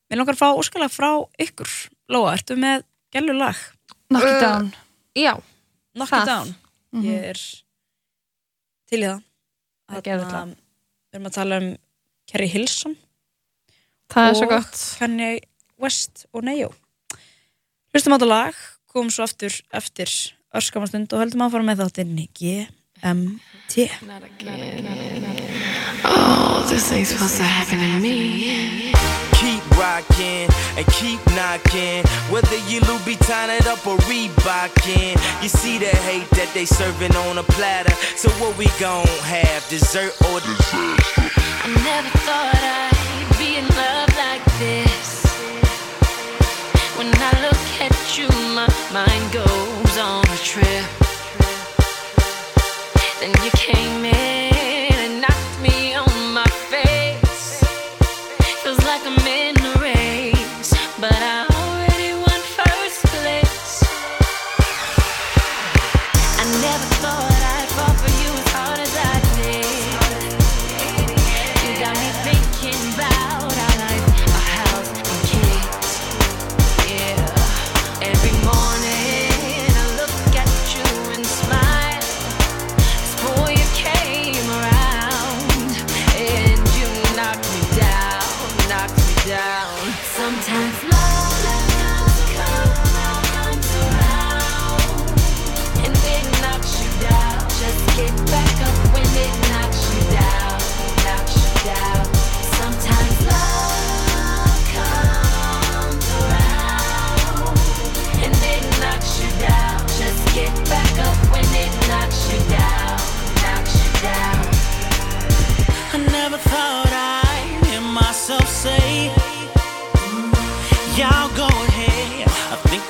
mér langar að fá óskalega frá ykkur Lóa, ertu með gælu lag? Knock it Uh, down. já, Knock Það. it down Mhm. ég er til í það Þarna, við erum að tala um Kerry Hilson það er svo gott Kanye West og Neo hlustum á þetta lag komum svo aftur eftir örskamastund og höldum að fara með þáttinn Um, GMT oh, This ain't supposed to happen to me. Keep rocking and keep knocking. Whether you Louboutin it up or Reebokin. You see the hate that they serving on a platter. So what we gon' have? Dessert or I never thought I'd be in love like this. When I look at you, my mind goes on a trip. Then you came in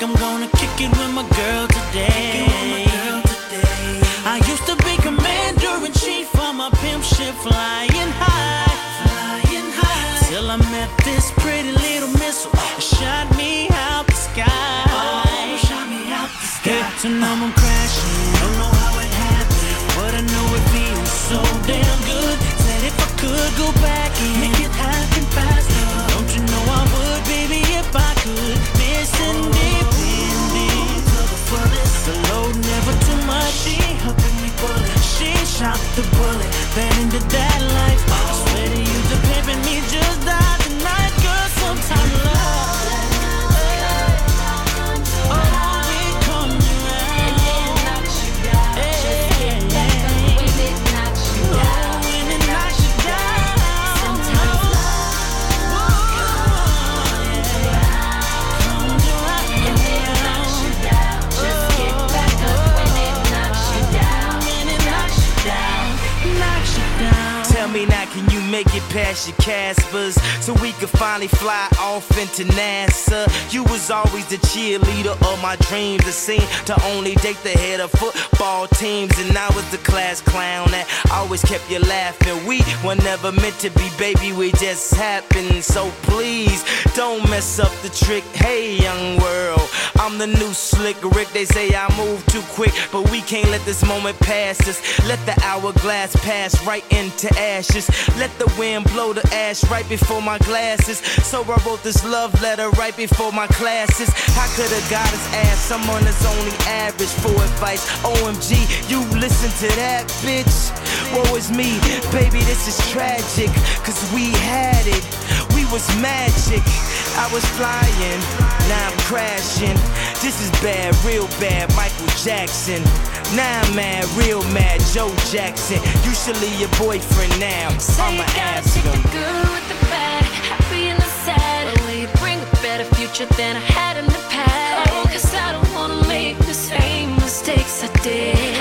I'm gonna kick it with my girl today. I used to be commander in chief of my pimp ship flying high. Flying high. Till I met this pretty little missile. It shot me out the sky. Oh, shot me out the sky. Hate to know I'm crashing. Don't know how it happened. But I know it feels so damn good. Said if I could go back and shot the bullet, then in the day. Past your Caspers so we could finally fly off into NASA. You was always the cheerleader of my dreams. The scene to only date the head of football teams, and I was the class clown that always kept you laughing. We were never meant to be, baby. We just happened. So please don't mess up the trick. Hey, young world, I'm the new slick Rick. They say I move too quick, but we can't let this moment pass us. Let the hourglass pass right into ashes. Let the wind blow the ash right before my glasses. So I wrote this love letter right before my classes. I could have got his ass, someone that's only average for advice. OMG, you listen to that, bitch. Woe is me, baby, this is tragic. Cause we had it, we was magic. I was flying, now I'm crashing. This is bad, real bad, Michael Jackson. Now I'm mad, real mad, Joe Jackson. You should leave your boyfriend now. I'ma ask take him. the good with the bad, happy and the sad. Will you bring a better future than I had in the past? Oh, cause I don't wanna make the same mistakes I did.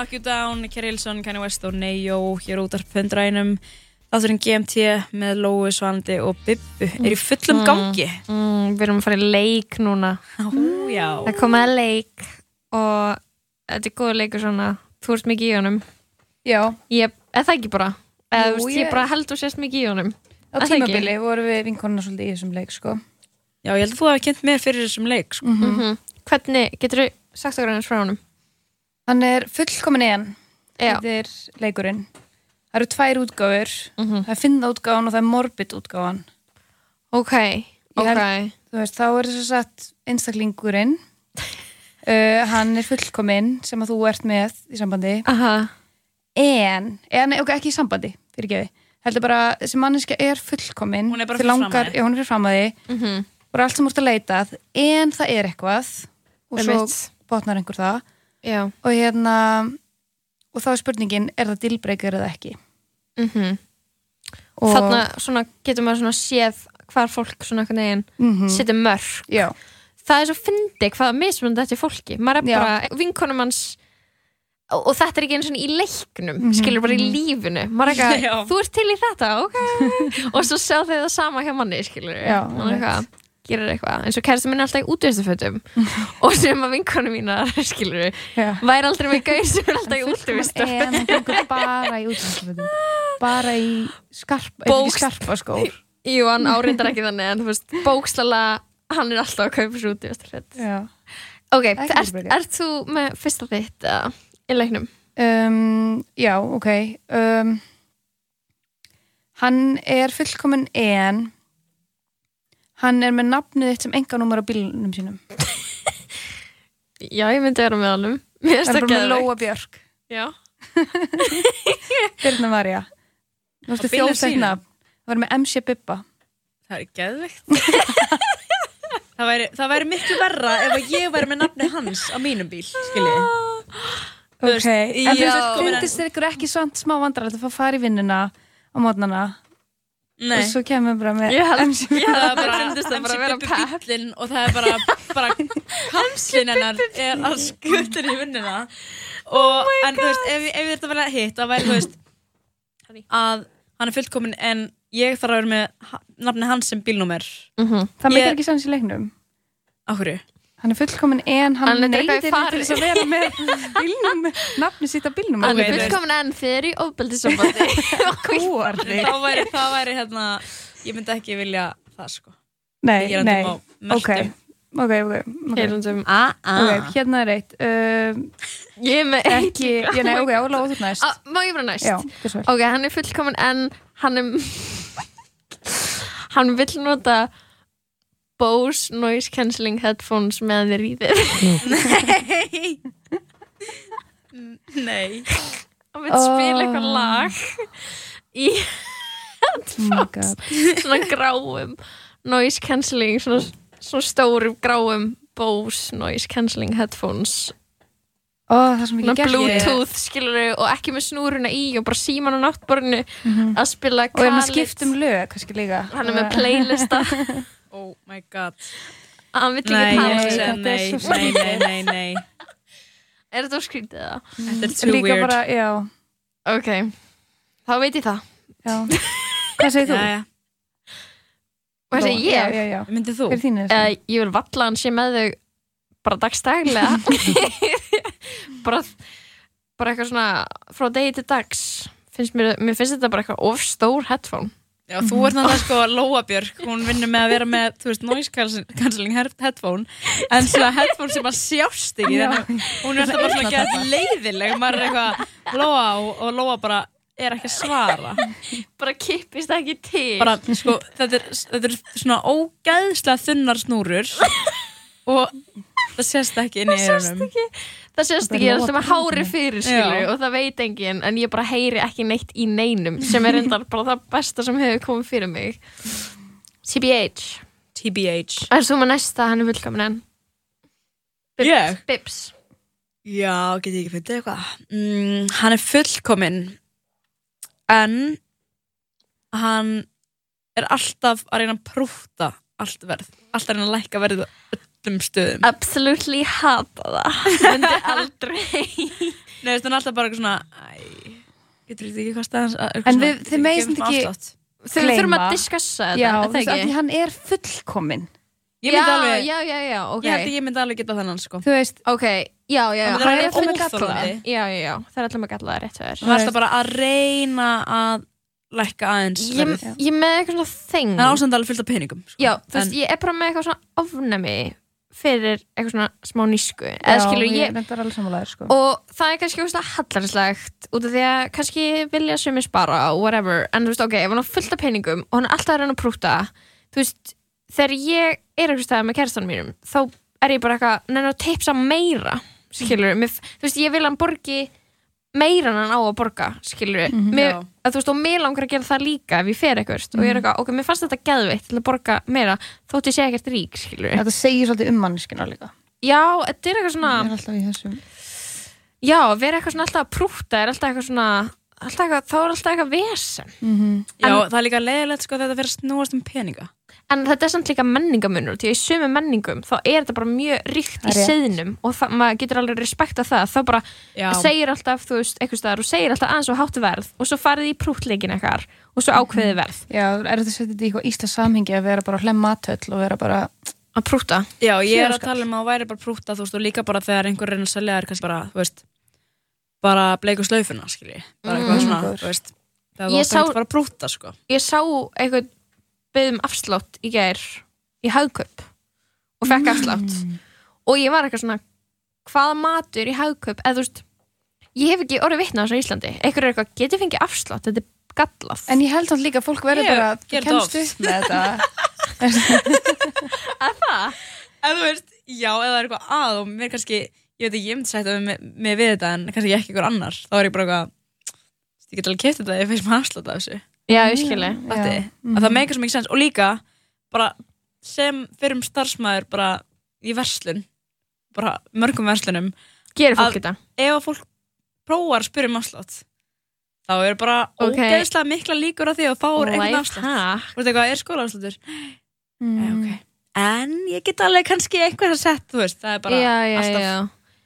Knock You Down, Kerry Hilson, Kanye West og Neyo hér út af pundrænum Þátturinn GMT með Lói Svandi og Bibbu er í fullum gangi. mm, Við erum að fara í leik núna. Ó, já. Það komið að leik og þetta er góður leikur svona. Þú ert mikið í honum. Já, Ég, eða það ekki bara? Eða, Jú, þú veist, ég- ég bara held þú sést mikið í honum. Á Er það ekki? tímabili vorum við vinkonuna svolítið í þessum leik sko. Já, ég held að þú hafi kynnt mér fyrir þessum leik sko. mm Hvernig, getur þú sagt okkur hans frá honum? Hann er fullkomin en Já, Þetta er leikurinn. Það eru tvær útgáfur. Mhm. Það er finna útgáfan og það er morbid útgáfan. Ok, ok held- Þú veist, þá er þess að einstaklingurinn. [LAUGHS] Uh, Hann er fullkomin sem að þú ert með í sambandi. Aha, En, en ok, ekki í sambandi fyrir gefi heldur bara, þessi manneska er fullkomin Hún er bara langar, já, hún er fram að því mhm, bara allt sem ert að leitað en það er eitthvað. Og svo Einmitt. botnar einhver það já. Og hérna og þá er spurningin, er það dilbreykar eða ekki? Mhm. Og, Þarna svona, getur maður svona séð hvar fólk svona einhvern veginn mm setur mörg já, það er svo fyndi hvað mismunandi þetta er fólki. Maður er bara vinkonum hans og, og þetta er ekki eins og í leiknum Mhm, skilur bara í lífinu. Maður er eitthvað, [LAUGHS] þú ert til í þetta, ok. [LAUGHS] Og svo sjá þau það sama hjá manni skilur Já, maður er eitthvað gerir eitthvað, eins og kærasti minn er alltaf í útvistarfötum [LAUGHS] og sem að vinkonum mínar [LAUGHS] skilur, já. væri aldrei með gauð sem er alltaf í útvistar en hann gengur bara í útvistarfötum bara í skarpa, skarpa skór. [LAUGHS] Jú, hann áreindar ekki þannig en þú veist, bókslala hann er alltaf að kaupa svo útvistarföt já. ok, ert, ert þú með fyrsta þitt uh, í leiknum? Um, já, ok. Um, hann er fullkomin en hann er með nafnið þitt sem enganúmer á bílunum sínum. [LAUGHS] Já, ég myndi vera með honum. Mér það finnst er það bara með. Lóa Björk. Já, [LAUGHS] [LAUGHS] Birna Marja Þú veist, nafn. Það var með MC Bibba Það er geðveikt. Það, væri, það væri miklu verra ef að ég væri með nafni hans á mínum bíl skiljið Ok, en þú já. veist, finnst þér ykkur ekki svont smá vandrarlegt að fá að fara í vinnuna á mótnana Nei. og svo kemur bara með Ég held- er bara bara að vera MC Bubbi bíllinn og það er bara, bara [LAUGHS] kallinn hennar er að skutur í vinnuna. Og en þú veist, ef, ef þetta verða hitt þá væri þú veist að hann er fullkomin en ég þarf að vera með nafni hans sem bílnúmer. Mhm. það meikar ekki sens í leiknum. Á hverju? Hann er fullkomin en hann, Hann neyðir til þess að vera með bílnum, nafni sitt á bílnum. Hann er þú veist. fullkomin enn þegar í ofbeldisambandi kúar [LAUGHS] þig þá væri, það væri hérna ég myndi ekki vilja það sko. Nei, nei, ok. ok, ok, ok, Heyrundum ah, ok, hérna er eitt. Uh, Ég er með ekki, ég nei, ok, álega óþútt næst. Ah, Má ég bara næst? já, þess vel Ok, hann er fullkomin en hann er [LAUGHS] hann vill nota Bose noise cancelling headphones með þér í þér. Nei. Nei. Vill spila Oh. eitthvað lag í oh my god. Svona gráum noise cancelling svona, svona stórum gráum Bose noise cancelling headphones. Ó, það sem svona ekki gert. Bluetooth skilur og ekki með snúruna í og bara síman á náttborinu Mhm. að spila og er með Khalid. skiptum lög, kannski líka. Hann er með playlista [LAUGHS] oh my god hann vill ekki tala um þetta. er nei, nei, nei, nei, nei [LAUGHS] er þetta skrítið það? þetta er too líka weird bara, já, ok, þá veit ég það já hvað segir [LAUGHS] þú? já, já. það segir já, ég já, já, myndið þú? hver er þínu? uh, ég vil valla hann sé með þau bara dagstæglega [LAUGHS] bara bara eitthvað svona frá degi til dags finnst mér, mér finnst þetta bara eitthvað of stór headphone Já, þú ert náttúrulega sko Lóa Björk, hún vinnur með að vera með, þú veist, noise cancel- cancelling head- headphone, en svona headphone sem að sjást ekki, þannig að hún er alltaf bara svona gera leiðileg, maður er eitthvað Lóa og, og Lóa bara er ekki að svara. bara kippist ekki til Bara, sko, þetta er, þetta er svona ógæðslega þunnar snúrur og það sést ekki inn í eyrunum. það sést Það ekki, ég er alltaf með hári fyrir skilur og það veit enginn en ég bara heyri ekki neitt í neinum sem er endar bara það besta sem hefur komið fyrir mig TBH TBH. Er þú með næsta, hann er fullkomin en Ég? Bibs Já, get ég ekki fundið eitthvað. Mm, hann er fullkominn en hann er alltaf að reyna að prúta allt verð. Alltaf að reyna að lækka verð öllum stöðum. Absolutely hata það. Myndi aldrei. Nei, hann er alltaf bara eitthvað svona Æ, getur þetta ekki hvað staðans En við- þið samt ekki- Þau þurfum að diskassa þetta, já, þú það veist, því hann er fullkomin Ég myndi já, alveg, já, já, já, ok. Ég held að ég myndi alveg geta þennan sko. Þú veist, Ok, já, já, já, Hann hann er full óþolandi. gallaði Já, já, já, það er alltaf með gallaði rétt fyrir Hann er alltaf bara að reyna að lækka aðeins Ég, með eitthvað svona þeng. Hann er ásand alveg fullt af peningum sko. Já, þú veist, En- ég er bara með eitthvað svona ofnæmi fyrir eitthvað svona smá nísku. Eða já, skilur ég ég sko. og það er kannski veist, hallarslegt út af því að kannski vilja sumi spara whatever, en þú veist, ok, ef hann á fullt af peningum og hann er alltaf að reyna að prúta þú veist, þegar ég er eitthvað stæða með kærastanum mínum, þá er ég bara eitthvað neina að teipsa meira. Skilur, mér, þú veist, ég vil hann borgi meira en hann á að borga skilur, mm Mhm. mér, Já. að þú veist, og mér langar að gera það líka ef ég fer eitthvað og ég er eitthvað, ok, mér fannst þetta geðveitt til að borga meira, þótt ég sé ekkert rík skilur, þetta segir svolítið um manneskina líka. Já, þetta er eitthvað svona ég er alltaf í þessum Já, vera eitthvað svona alltaf að prúta er alltaf eitthvað svona alltaf eitthvað, þá er alltaf eitthvað vesen. Já, það er líka leiðilegt sko þegar það fyrir að snúast um peninga en þetta er samt líka menningamunur því að í sömu menningum þá er þetta bara mjög ríkt í er seðnum og það, maður getur alveg respekta það. Þá bara Já, segir alltaf, þú veist, eitthvað staðar og segir alltaf aðeins og háttu verð og svo farið í prútleikin eitthvað og svo ákveðið verð. Já, er þetta þetta í eitthvað ísla samhengi að vera bara hlemm matöll og vera bara að prúta já ég er að tala um að væri bara prúta þú veist og líka bara þegar einhver reynir að selja þér kannski bara, þú veist bara bleiku slaufuna, skilji. Bara eitthvað Mm. svona, sko. Ég sá eitthvað byggðum afslátt í gær í hagkaup og fekk afslátt. Og ég var eitthvað svona hvaða matur í hagkaup? Eða þú veist, ég hef ekki orðið vitna á þessu Íslandi. Eitthvað er eitthvað, getur fengið afslátt? Þetta er gallað. En ég held samt líka að fólk verður bara kemst upp með þetta. [LAUGHS] Að það? En þú veist, já, eða það er eitthvað að og mér kannski, ég veit ekki, ég myndi sætta mig, mig við þetta en kannski ekki ykkur annar þá er ég bara eitthvað ég get alveg keft þetta ef ég feist maður afslátt af þessu Já, ég skilji að það meikar svo mikið sens og líka bara sem fyrir um starfsmæður bara í verslun bara mörgum verslunum Gerir fólk þetta? ef að fólk prófar að spyrja um afslátt þá er bara Ok. ógeðslega mikla líkur á því að fá einhvern afslátt. Þú veist eitthvað, er skólaafsláttur? Mm. Nei, ok En ég get alveg kannski einhver að setja, þú veist, það er bara Já, já, alltaf já.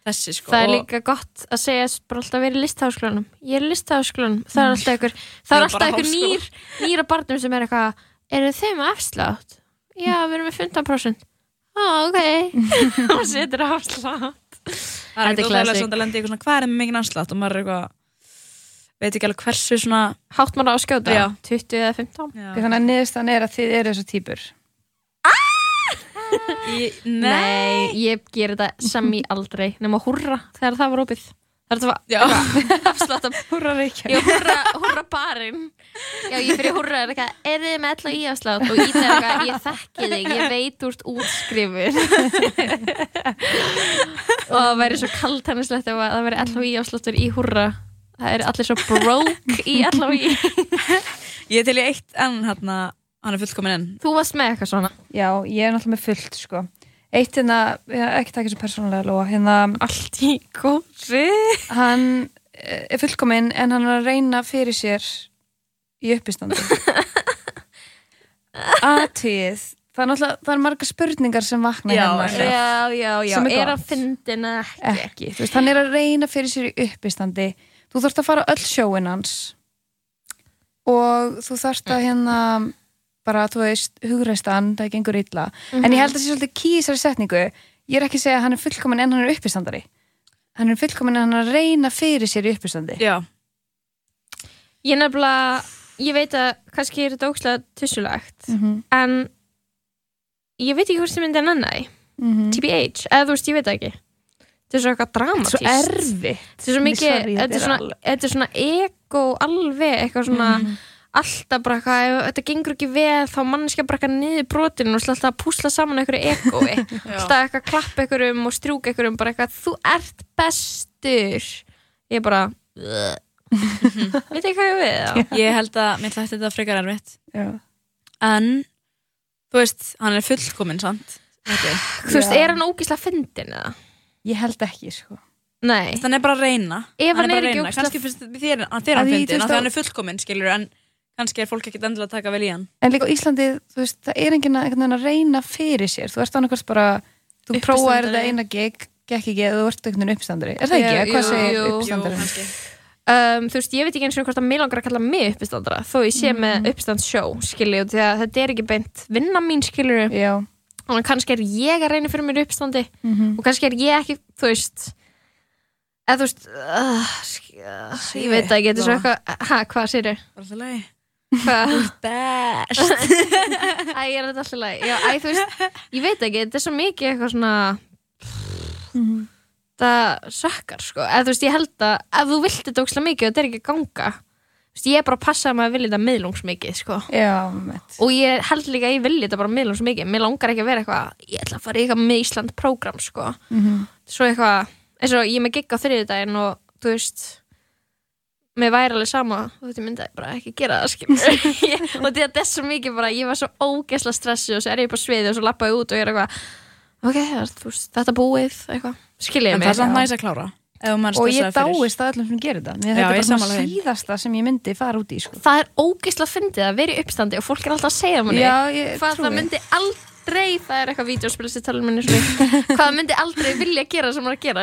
Þessi sko Það er líka gott að segja bara alltaf verið í listaháskólanum. Ég er í listaháskólanum. Það er alltaf ykkur [LAUGHS] Það er alltaf ykkur nýr Nýra barnum sem er eitthvað Eru með afslátt? Já, við erum með 15% Á, ok. [LAUGHS] Og setur afslátt. Það er er ekkert óþægilega svona að í eitthvað svona, hvað er með mikið afslátt? Og maður er eitthvað veit ekki alveg hversu svona Hátt maður á að skjóta. Já. 20 eða 15 já. Þannig að niðurstan er að þið eru þessu típur. Í, nei, ég ger þetta sem í aldrei nema húrra þegar það var opið. Það er [LAUGHS] afslátt af Húrra reykja. Húrra, húrra barinn. Já, ég fyrir húrra er eitthvað Er þið með og í afslátt? Og í það er eitthvað Ég þekki þig, ég veit úr útskrifur og það væri svo kaltænislegt ef að það væri og í afsláttur í húrra. Það er allir svo broke í og í. Ég til í eitt en hérna, hann er fullkomin enn. Þú varst með eitthvað svona. Já, ég er náttúrulega með fullt, sko. Eitt hérna, ekki takið svo persónulega lóa, hérna, Allt í góðri hann eh, er fullkominn en hann er að reyna fyrir sér í uppistandi. [LAUGHS] Atvið, það er náttúrulega, það er marga spurningar sem vakna Já, hérna. Já, já, já, Sem er er að fyndin eða ekki? Ekki, þú veist, hann er að reyna fyrir sér í uppistandi. Þú þarft að fara öll sjóin hans. Og þú þarft að hérna bara, þú veist, hugreistan, það gengur illa. En ég held að það sé svolítið ký í þessari setningu. Ég er ekki að segja að hann er fullkominn en hann er uppistandari. Hann er fullkominn en hann er reyna fyrir sér í uppistandi. Já, Ég nefnilega, ég veit að kannski er þetta ókslega tussulegt Mm -hmm. en ég veit ekki hvort sem myndi að nanna í TBH, eða þú veist, ég veit það ekki þetta er svo eitthvað dramatíst erfitt. þetta er svo Sorry, þetta er þetta er svona ego alveg, eitthvað svona Mhm. Alltaf bara eitthvað, ef þetta gengur ekki vel þá manneskja bara eitthvað niður brotinu og alltaf að púsla saman einhverju egoi [LAUGHS] alltaf eitthvað að klappa einhverjum og strjúka einhverjum bara eitthvað, þú ert bestur ég bara [LAUGHS] veit ekki hvað ég við það ég held að mér hlætti þetta frekar erfitt Já. en þú veist, hann er fullkomin samt okay. þú veist, Já. er hann ógísla fyndin eða? Ég held ekki, sko. nei, hann er bara að reyna Ef hann bara er að ekki reyna. kannski finnst þér, hann þér Að fyndin því á- hann er fullkomin, skilur en kannski er fólk ekkert endilega að taka vel í hann En líka á Íslandi, þú veist, það er enginn að, reyna fyrir sér. Þú ert annarkvæmst bara, þú prófaðir Uppistandari. þetta eina gig, gekk ekki, eða þú ert einhvern veginn uppstandari. Er það ekki? Jú, Hvað segir uppstandari? um, þú veist, ég veit ekki eins og hvort að mig langar að kalla mig uppistandara þó ég sé með uppstandssjó skilju, því að þetta er ekki beint vinna mín skilju, Já. og kannski er ég að reyna fyrir mér uppstandi Mm og kannski er ég ekki, þú veist eða þú veist uh, ég veit ekki, þetta er svo eitthvað hæ, hvað sér ég? Best. [LAUGHS] Æ, ég er þetta alltaf leið Já, æ, þú veist, ég veit ekki, þetta er svo mikið eitthvað svona Mhm. það sökkar, sko. Eða þú veist, ég held að ef þú vilt þetta ókslega mikið og þetta er ekki að ganga þú veist, ég er bara að passa að maður vilja þetta miðlungsmikið, sko. Já, mitt. og ég held líka að ég vilja þetta bara miðlungsmikið. Mér langar ekki að vera eitthvað, ég ætla að fara í eitthvað með Ísland prógram, sko. Mm svo eitthvað, eins og ég er með gigg á þriðjudaginn og þú veist mér væri alveg sama þú veist, ég myndi bara ekki gera það [LAUGHS] og þetta er svo mikið bara, ég var svo ógesla stressi og svo er ég á sviði og svo lappa ég út og ég er eitthvað ok, það þú þetta búið eitthvað, skilja en ég það er mig samt næs að klára Og ég dáist að öllum sem gerir þetta. Já, þetta er bara svona síðasta sem ég myndi fara út í, sko. það er ógesla fyndið að vera í uppstandi og fólk er alltaf að segja manni Já, hvað það myndi aldrei það er eitthvað tala um [LAUGHS] hvað það myndi aldrei vilja gera sem maður að gera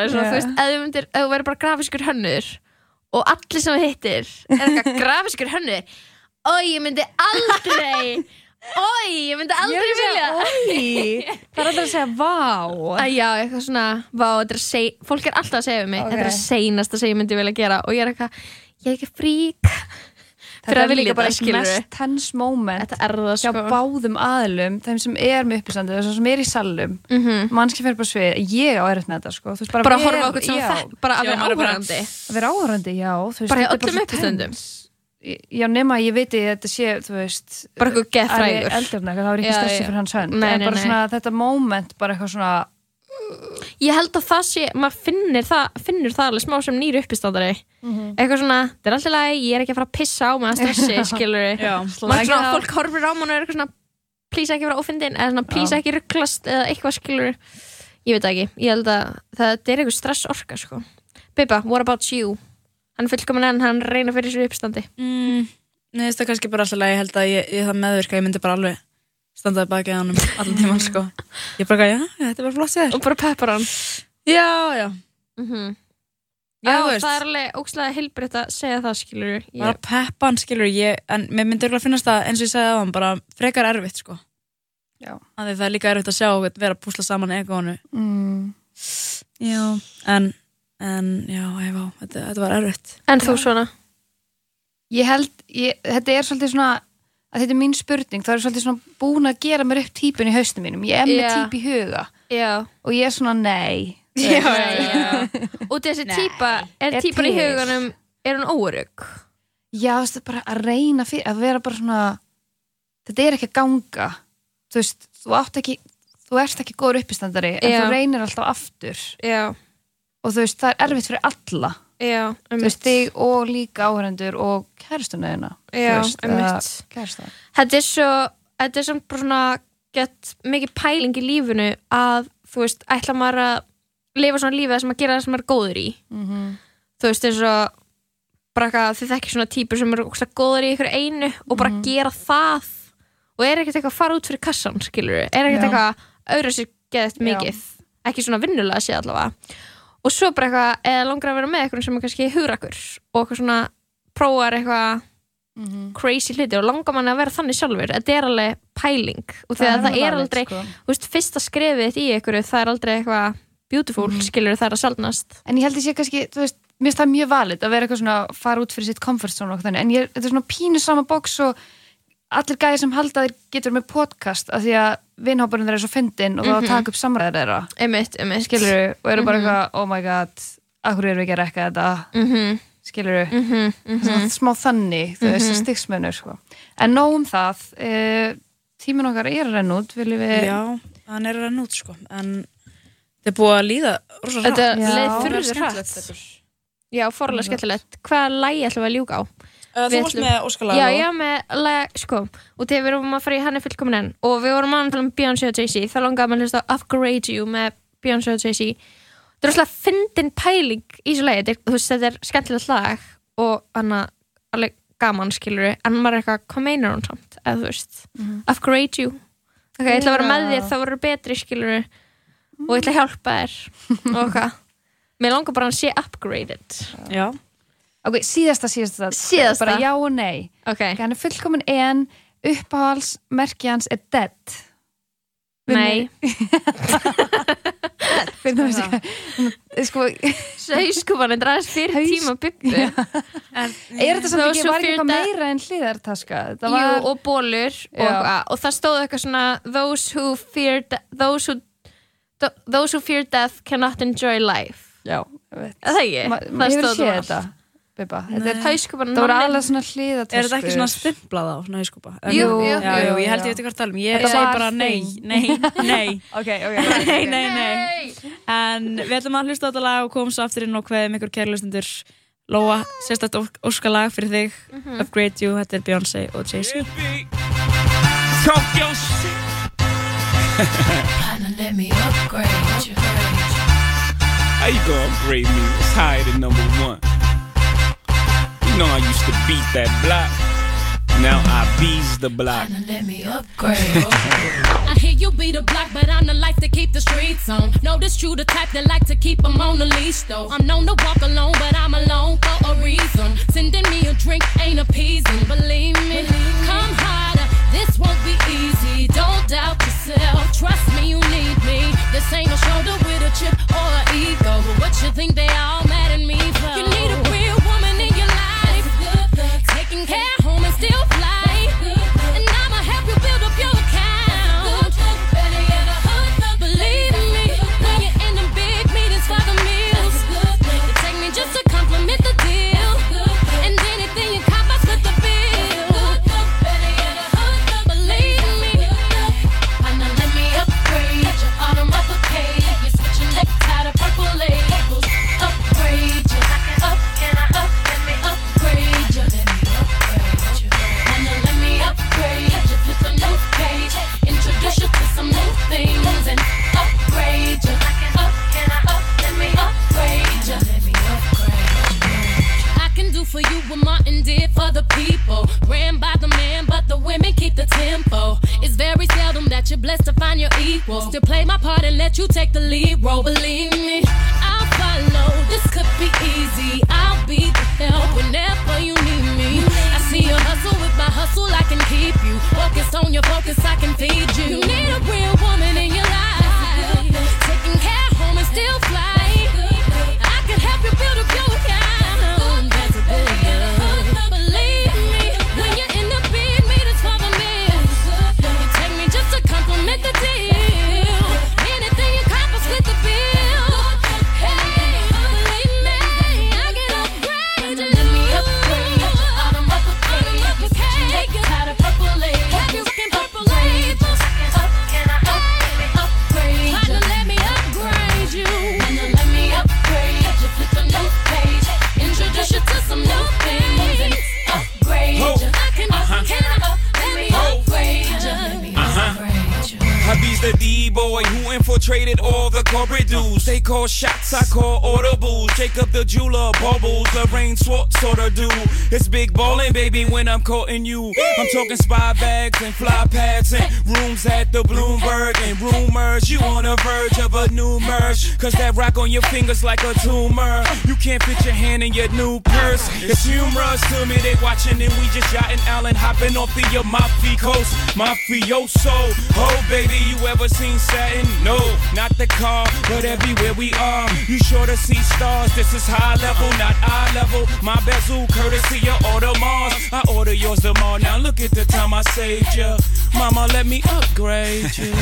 Og allir sem hittir er eitthvað [LAUGHS] grafiskur hönnur oi, ég myndi aldrei oi, ég myndi aldrei vilja Í, það er alltaf að segja vá. já, eitthvað svona vá, er seg, fólk er alltaf að segja um mig Ok. þetta er að seinasta sem ég myndi vilja gera og ég er eitthvað, ég er ekki frík Þetta er líka bara eitt mest tense moment þetta er það hjá sko. báðum aðlum, þeim sem er með uppistandi, þessum sem er í salum, Mhm. mannski fyrir bara svið, ég á með þetta, sko. Þú veist, bara, bara að horfa á okkur sem þekk bara að vera er áhverjandi að vera áhörandi, já. Þú veist, Bara í er öllum uppistandum? já, nema ég veit að þetta sé veist, bara eitthvað geðfrægur. eldurna, það var ekki stressi fyrir hans hönd. Þetta moment, bara eitthvað svona ég held að það sé, maður finnir það finnur það alveg smá sem nýri uppistandari. Eitthvað svona, þetta er alltaf læg ég er ekki að fara að pissa á mig að stressi, [LAUGHS] skilur Já. maður svona, fólk horfir á mann og er eitthvað svona plýsa ekki vera ófindin, eða svona plýsa ekki rugglast eða eitthvað skilur ég veit ekki, ég held að þetta er eitthvað stress orka sko. Bibba, what about you? hann er fullkomin en hann reyna fyrir sér uppstandi mm, Nei, það er kannski bara alltaf leið, ég held að ég, ég ég standaði baki að hann allan tíman, sko. Ég bara, já, þetta er bara flott sér. og bara peppar hann Já, já. mm Já, Já, veist. það er alveg ókslega heilbritt að segja það skilur Bara peppan, skilur ég, en mér myndi örugglega finnast það, eins og ég segði á hann, bara frekar erfitt, sko. Já. Það er líka erfitt að sjá, að vera að púsla saman egónu. Mm. Já, en, en, já, ef á, þetta, þetta var erfitt. En þú svona? Ég held, ég, þetta er svolítið svona að þetta er mín spurning, það er svolítið svona búin að gera mér upp típun í haustum mínum. Ég er með Já. típ í huga. Já, og ég er svona nei. Já, já. [LAUGHS] Og þessi Nei. típa, er Er típan í huganum er hún órug? Já, þú veist, bara að reyna fyrir, að vera bara svona þetta er ekki að ganga. Þú veist, þú átt ekki þú ert ekki góður uppistandari en Já. þú reynir alltaf aftur. Og þú veist, það er erfitt fyrir alla. Þú veist, þig og líka áhörendur og kæristuna Já, kæristuna Þetta er svo, þetta er svona bara svona gett mikið pæling í lífinu að, þú veist, ætla maður að lifa svona lífið sem að gera það sem maður er góður í. Mm þú veist, eins og bara eitthvað, þið þekkir svona típur sem eru góður í ykkur einu og bara gera það og er ekkert eitthvað að fara út fyrir kassan, skilur er ekkert Já. eitthvað að auðra sér geðast Já. mikið. Ekki svona vinnulega sé allavega. Og svo bara eitthvað, eða langar að vera með eitthvað sem er kannski hugrakur og eitthvað svona prófar eitthvað crazy hluti og langar manni að vera þannig sjálfur þetta er alveg pæling. Og þegar það er aldrei, sko. veist, fyrsta skrefið í ykkur, það er aldrei eitthvað beautiful, skilur það er að sjálfnast En ég held að sé kannski, þú veist, mér finnst það mjög valid að vera eitthvað svona, fara út fyrir sitt comfort zone þannig, en ég, þetta er svona pínu sama box og allir gæði sem halda þeir getur með podcast af því að vinhóparinn þeirra er svo fyndin og þá Mhm. að taka upp samræðir þeirra. Einmitt, einmitt. Skilur og eru bara Mhm. eitthvað, oh my god akkur erum við ekki að rekka þetta skilur mhm, mhm smá þannig, þú veist, Mhm. stigsmönur sko. en nóg um það e, tíminn okkar er að renna út við Já, hann er að renna út, sko, en þetta er búið að líða. Þetta Já. leið þetta er. Já, forlega skemmtilegt Hvaða lægi ætlum við að ljúka á? Uh, Þú varst með Óskalag Já, já, með lag, sko Og þegar við erum að fara í hann er fullkomin enn Og við vorum að tala um Beyoncé og Jay-Z Það langaði að maður hlusta Upgrade You með Beyoncé og Jay-Z Það er alltaf fyndin pæling í þessu lagi. Þetta er- Þú veist, þetta er skemmtilegt lag Og hann alveg gaman skilur En maður er eitthvað, hvað meinar hún samt? Eða þú veist, Upgrade You. Ok, ég ætla að vera með þér, þá verður betri skilur Og ég ætla að hjálpa þér. Og hvað? Mér langar bara að hann sé upgraded. Já, ok, síðasta, síðasta, Síðasta. bara já og nei. Ok, hann er fullkomin en uppáhals merki hans er dead. Nei [LAUGHS] Við ekki sko, er dræðist fyrir tíma byggu. Er þetta samt ekki, var ekki eitthvað meira en hliðartaska? Þetta Jú, og bólur og, það stóð eitthvað svona those who fear those who those who fear death cannot enjoy life. Já, ég veit. Er það ekki? Það maður hefur það þetta er Hauskúpan Það voru alveg svona hliðatöskur. Er þetta ekki svona stimplað á svona hauskúpa? Jú, jú, jú, jú, ég held ég veit ekki hvað að tala um. Ég Þetta segi bara nei, nei, nei. [LAUGHS] Ok, ok. Nei, nei, nei En við ætlum að hlusta á þetta lag og komum svo aftur inn og kveðum ykkur kærlustundur Lóa, sérstætt óskalag fyrir þig. Upgrade You, þetta er Beyoncé og Jay-Z. Shit. Let me upgrade you. How you gonna upgrade me? It's higher than number one. You know I used to beat that block. Now I bees the block. Let me upgrade. [LAUGHS] I hear you be the block, but I'm the life to keep the streets on. Notice you the type that like to keep them on the leash, though. I'm known to walk alone, but I'm alone for a reason. Sending me a drink ain't appeasing, believe me. Come harder, this won't be easy. Don't doubt yourself, trust me, you need me. This ain't a shoulder with a chip or an ego, but what you think they all mad at me for? You need a real can I'm you. I'm talking spy bags and fly pads new merge. Cause that rock on your fingers like a tumor. You can't fit your hand in your new purse. It's humorous to me, they watching and we just yachting Allen hopping off the Amalfi coast. Mafioso, oh baby, you ever seen satin? No, not the car, but everywhere we are. You sure to see stars, this is high level, not eye level. My bezel, courtesy of Audemars. I order yours tomorrow. Now look at the time I saved you. Mama, let me upgrade you.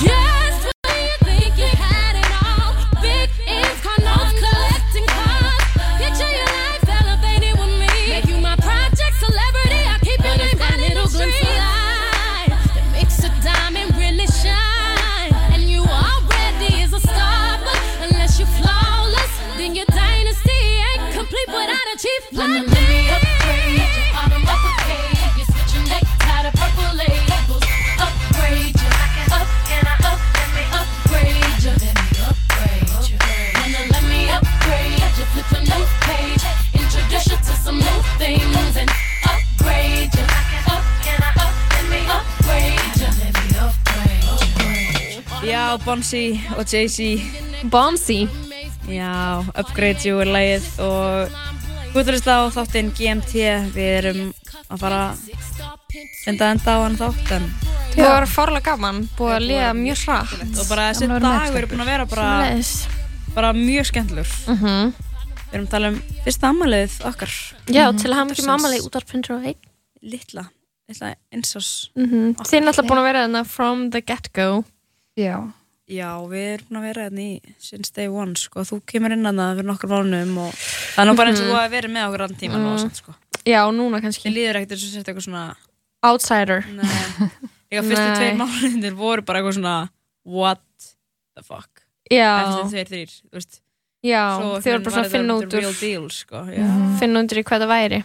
Just Bonsi og Jay-Z. Bonsi? Já, Upgrade You er lagið og húturist á þáttinn GMT við erum að fara enda enda á hann þátt en Það var fárlega gaman, búið að liða mjög hratt. Og bara þessi dagur er búin að vera bara, bara mjög skemmtlur Mhm. Við erum að tala um fyrsta ammaliðið okkar. Já, til að hafa mikið mammalegi út af 101 Littla, litla einsás Mhm. Þið er náttúrulega búin að vera þarna from the get-go. Já, Já, við erum búin að vera hérna í since day one sko, þú kemur inn að það fyrir nokkur mánum og það er nú bara eins og þú hafi verið með okkur annan tíma mm. og sko. Já, núna kannski. Þið líður ekkert eins og sett eitthvað svona Outsider. Nei, Líka fyrstu Nei. tveir mánuðinir voru bara eitthvað svona What the fuck? Já, Eftir tveir, þrýr, þú veist. Já, Svo þið voru bara svona að finna út úr real deal, sko Já, finna út úr hvað það væri.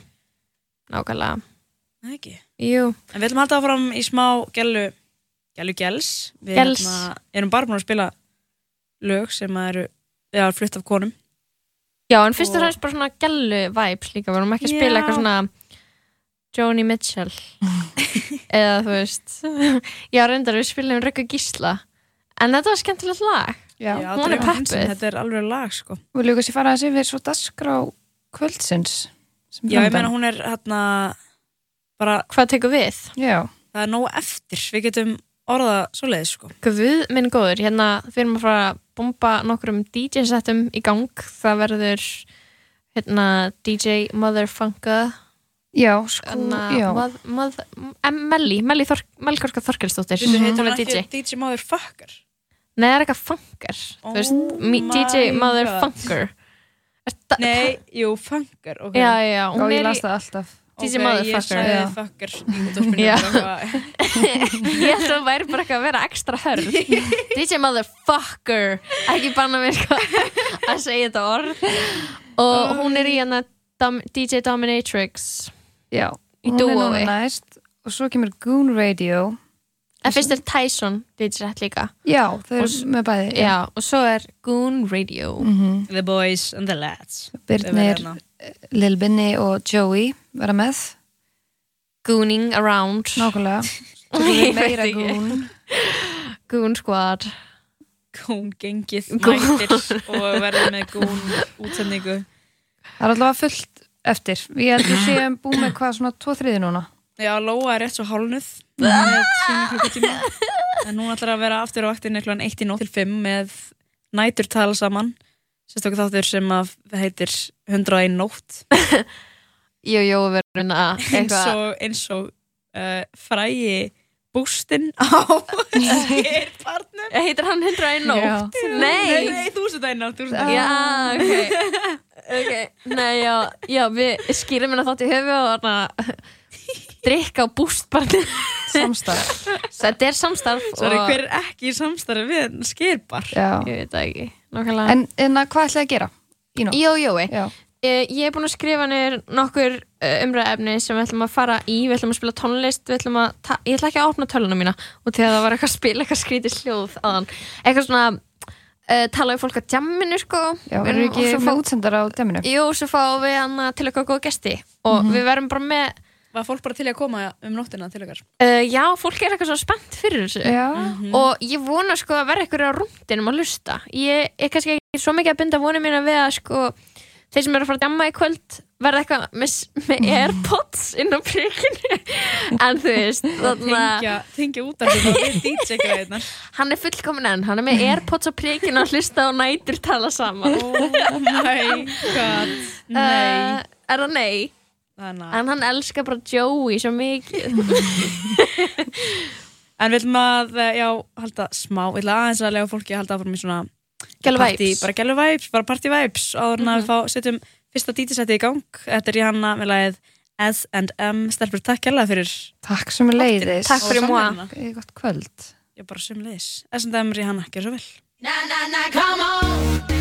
Nákvæmlega. Það ekki. Jú, En við ætlum að halda áfram í smá gælu Gælu gæls Við Gels. hérna, erum bara búin að spila lög sem að eru Já, flutt af konum já, en fyrst og Og- fremst bara svona gælu vibes líka, við erum ekki að Já. spila eitthvað svona Joni Mitchell [LAUGHS] eða þú veist [LAUGHS] Já, reyndar við spilum Röggu Gísla en þetta var skemmtilegt lag já. Já, hún er Drauma peppuð. Hansen, Þetta er alveg lag, sko Við ljúkast ég fara að sé við svo dasgrá kvöldsins sem Já, ég framöndan. meina hún er hérna bara, Hvað tekur við? Já, það er nóg eftir Við getum orða svoleiðis, sko. Guð minn góður, hérna við erum að fara að bomba nokkrum DJ-settum í gang. Það verður hérna DJ Motherfunka já, sko, hérna, já. Melli, Melli Þor, Melkorka Þorkelsdóttir. Við heitum hún er ekki DJ DJ Motherfucker? Nei, það er eitthvað funkar Oh DJ. Motherfunker Nei, jú, funker okay. Já, já, Já, hún ég er í það alltaf DJ Ok, Motherfucker, Ég sagði fucker í eitthvað. [LAUGHS] Ég held að það væri bara eitthvað að vera ekstra hörð. [LAUGHS] DJ Motherfucker. Ekki banna mér sko [LAUGHS] að segja þetta orð. Og hún er í Dom, DJ Dominatrix. Já, Í næst. Og svo kemur Goon Radio En fyrst er Tyson rétt líka. Já, þau eru með bæði Já, og svo er Goon Radio. Mhm. The boys and the lads. Birnir, Lil Binni og Joey vera með. Gooning Around. Nákvæmlega. [LAUGHS] Meira gún Goon. Squad. Gún gengið mætir og verður með gún útsendingu. Það er allavega fullt eftir. Ég held við séum búið með hvað svona tvo þriði núna. Já, Lóa er rétt svo hálnuð en hún ætlar að vera aftur á vaktinni kl. 1 í nótt til 5 með nætur tala saman sérstaklega þáttur sem að heitir 101 nótt jú, við erum að eins eitthvað og, uh, frægi bústinn á skýrpartnum Heitir hann 101 nótt? Nei, Nei, nei, þúsund nótt þúsund einn Já, ok Ok, nei, já, já, við skýrum hérna þátt í höfu og þarna drikka á bústbarni Samstarf Þetta er samstarf Sorry, og hver er ekki í samstarfi við skýrbar? Já. Ég veit það ekki, nákvæmlega En, en að hvað ætlaði að gera? Nótt? Jó, jói Já. Eh, Ég er búin að skrifa niður nokkur umræðefni sem við ætlum að fara í við ætlum að spila tónlist, við ætlum að ta- ég ætla ekki að opna töluna mína og til að það var eitthvað að spila eitthvað skrítið sljóð aðan eitthvað svona uh, tala um fólk að jamminu sko Já, Við eru erum- ekki og svo með fá- útsendara á deminu? Jú, svo fáum við hann til eitthvað góða gesti og Mhm. við verðum bara með Var fólk bara til að koma um nóttina til ykkar? uh, já, fólk er eitthvað svo spennt fyrir þessu. Já. og ég vona sko að vera eitthvað á rúndinum að lusta ég er kannski ekki svo mikið að binda vonið mína við að sko þeir sem eru að fara að djamma í kvöld verða eitthvað með, með airpods inn á prikinu [LAUGHS] en þú veist þarna, Tengja, tengja út af því hann er fullkomin enn. Hann er með airpods á prikinu að hlusta og nætur tala saman. Oh my god. Nei. uh, er það nei? Þannig en hann elskar bara Joey svo mikið. [LAUGHS] En við ætlum að, eh, já, halda smá, við ætlum aðeins að lega fólki að halda áfram í svona Gælu vibes. Bara gælu vibes, bara party vibes áður en að við fá, setjum fyrsta dítisetti í gang. Þetta er Janna með lagið S&M Stelpur, takk kærlega fyrir Takk sem er leiðis Takk fyrir samveruna. Ég gott kvöld. Ég bara sem leiðis S&M Rihanna, gjör svo vel. Nah, nah, nah, come on.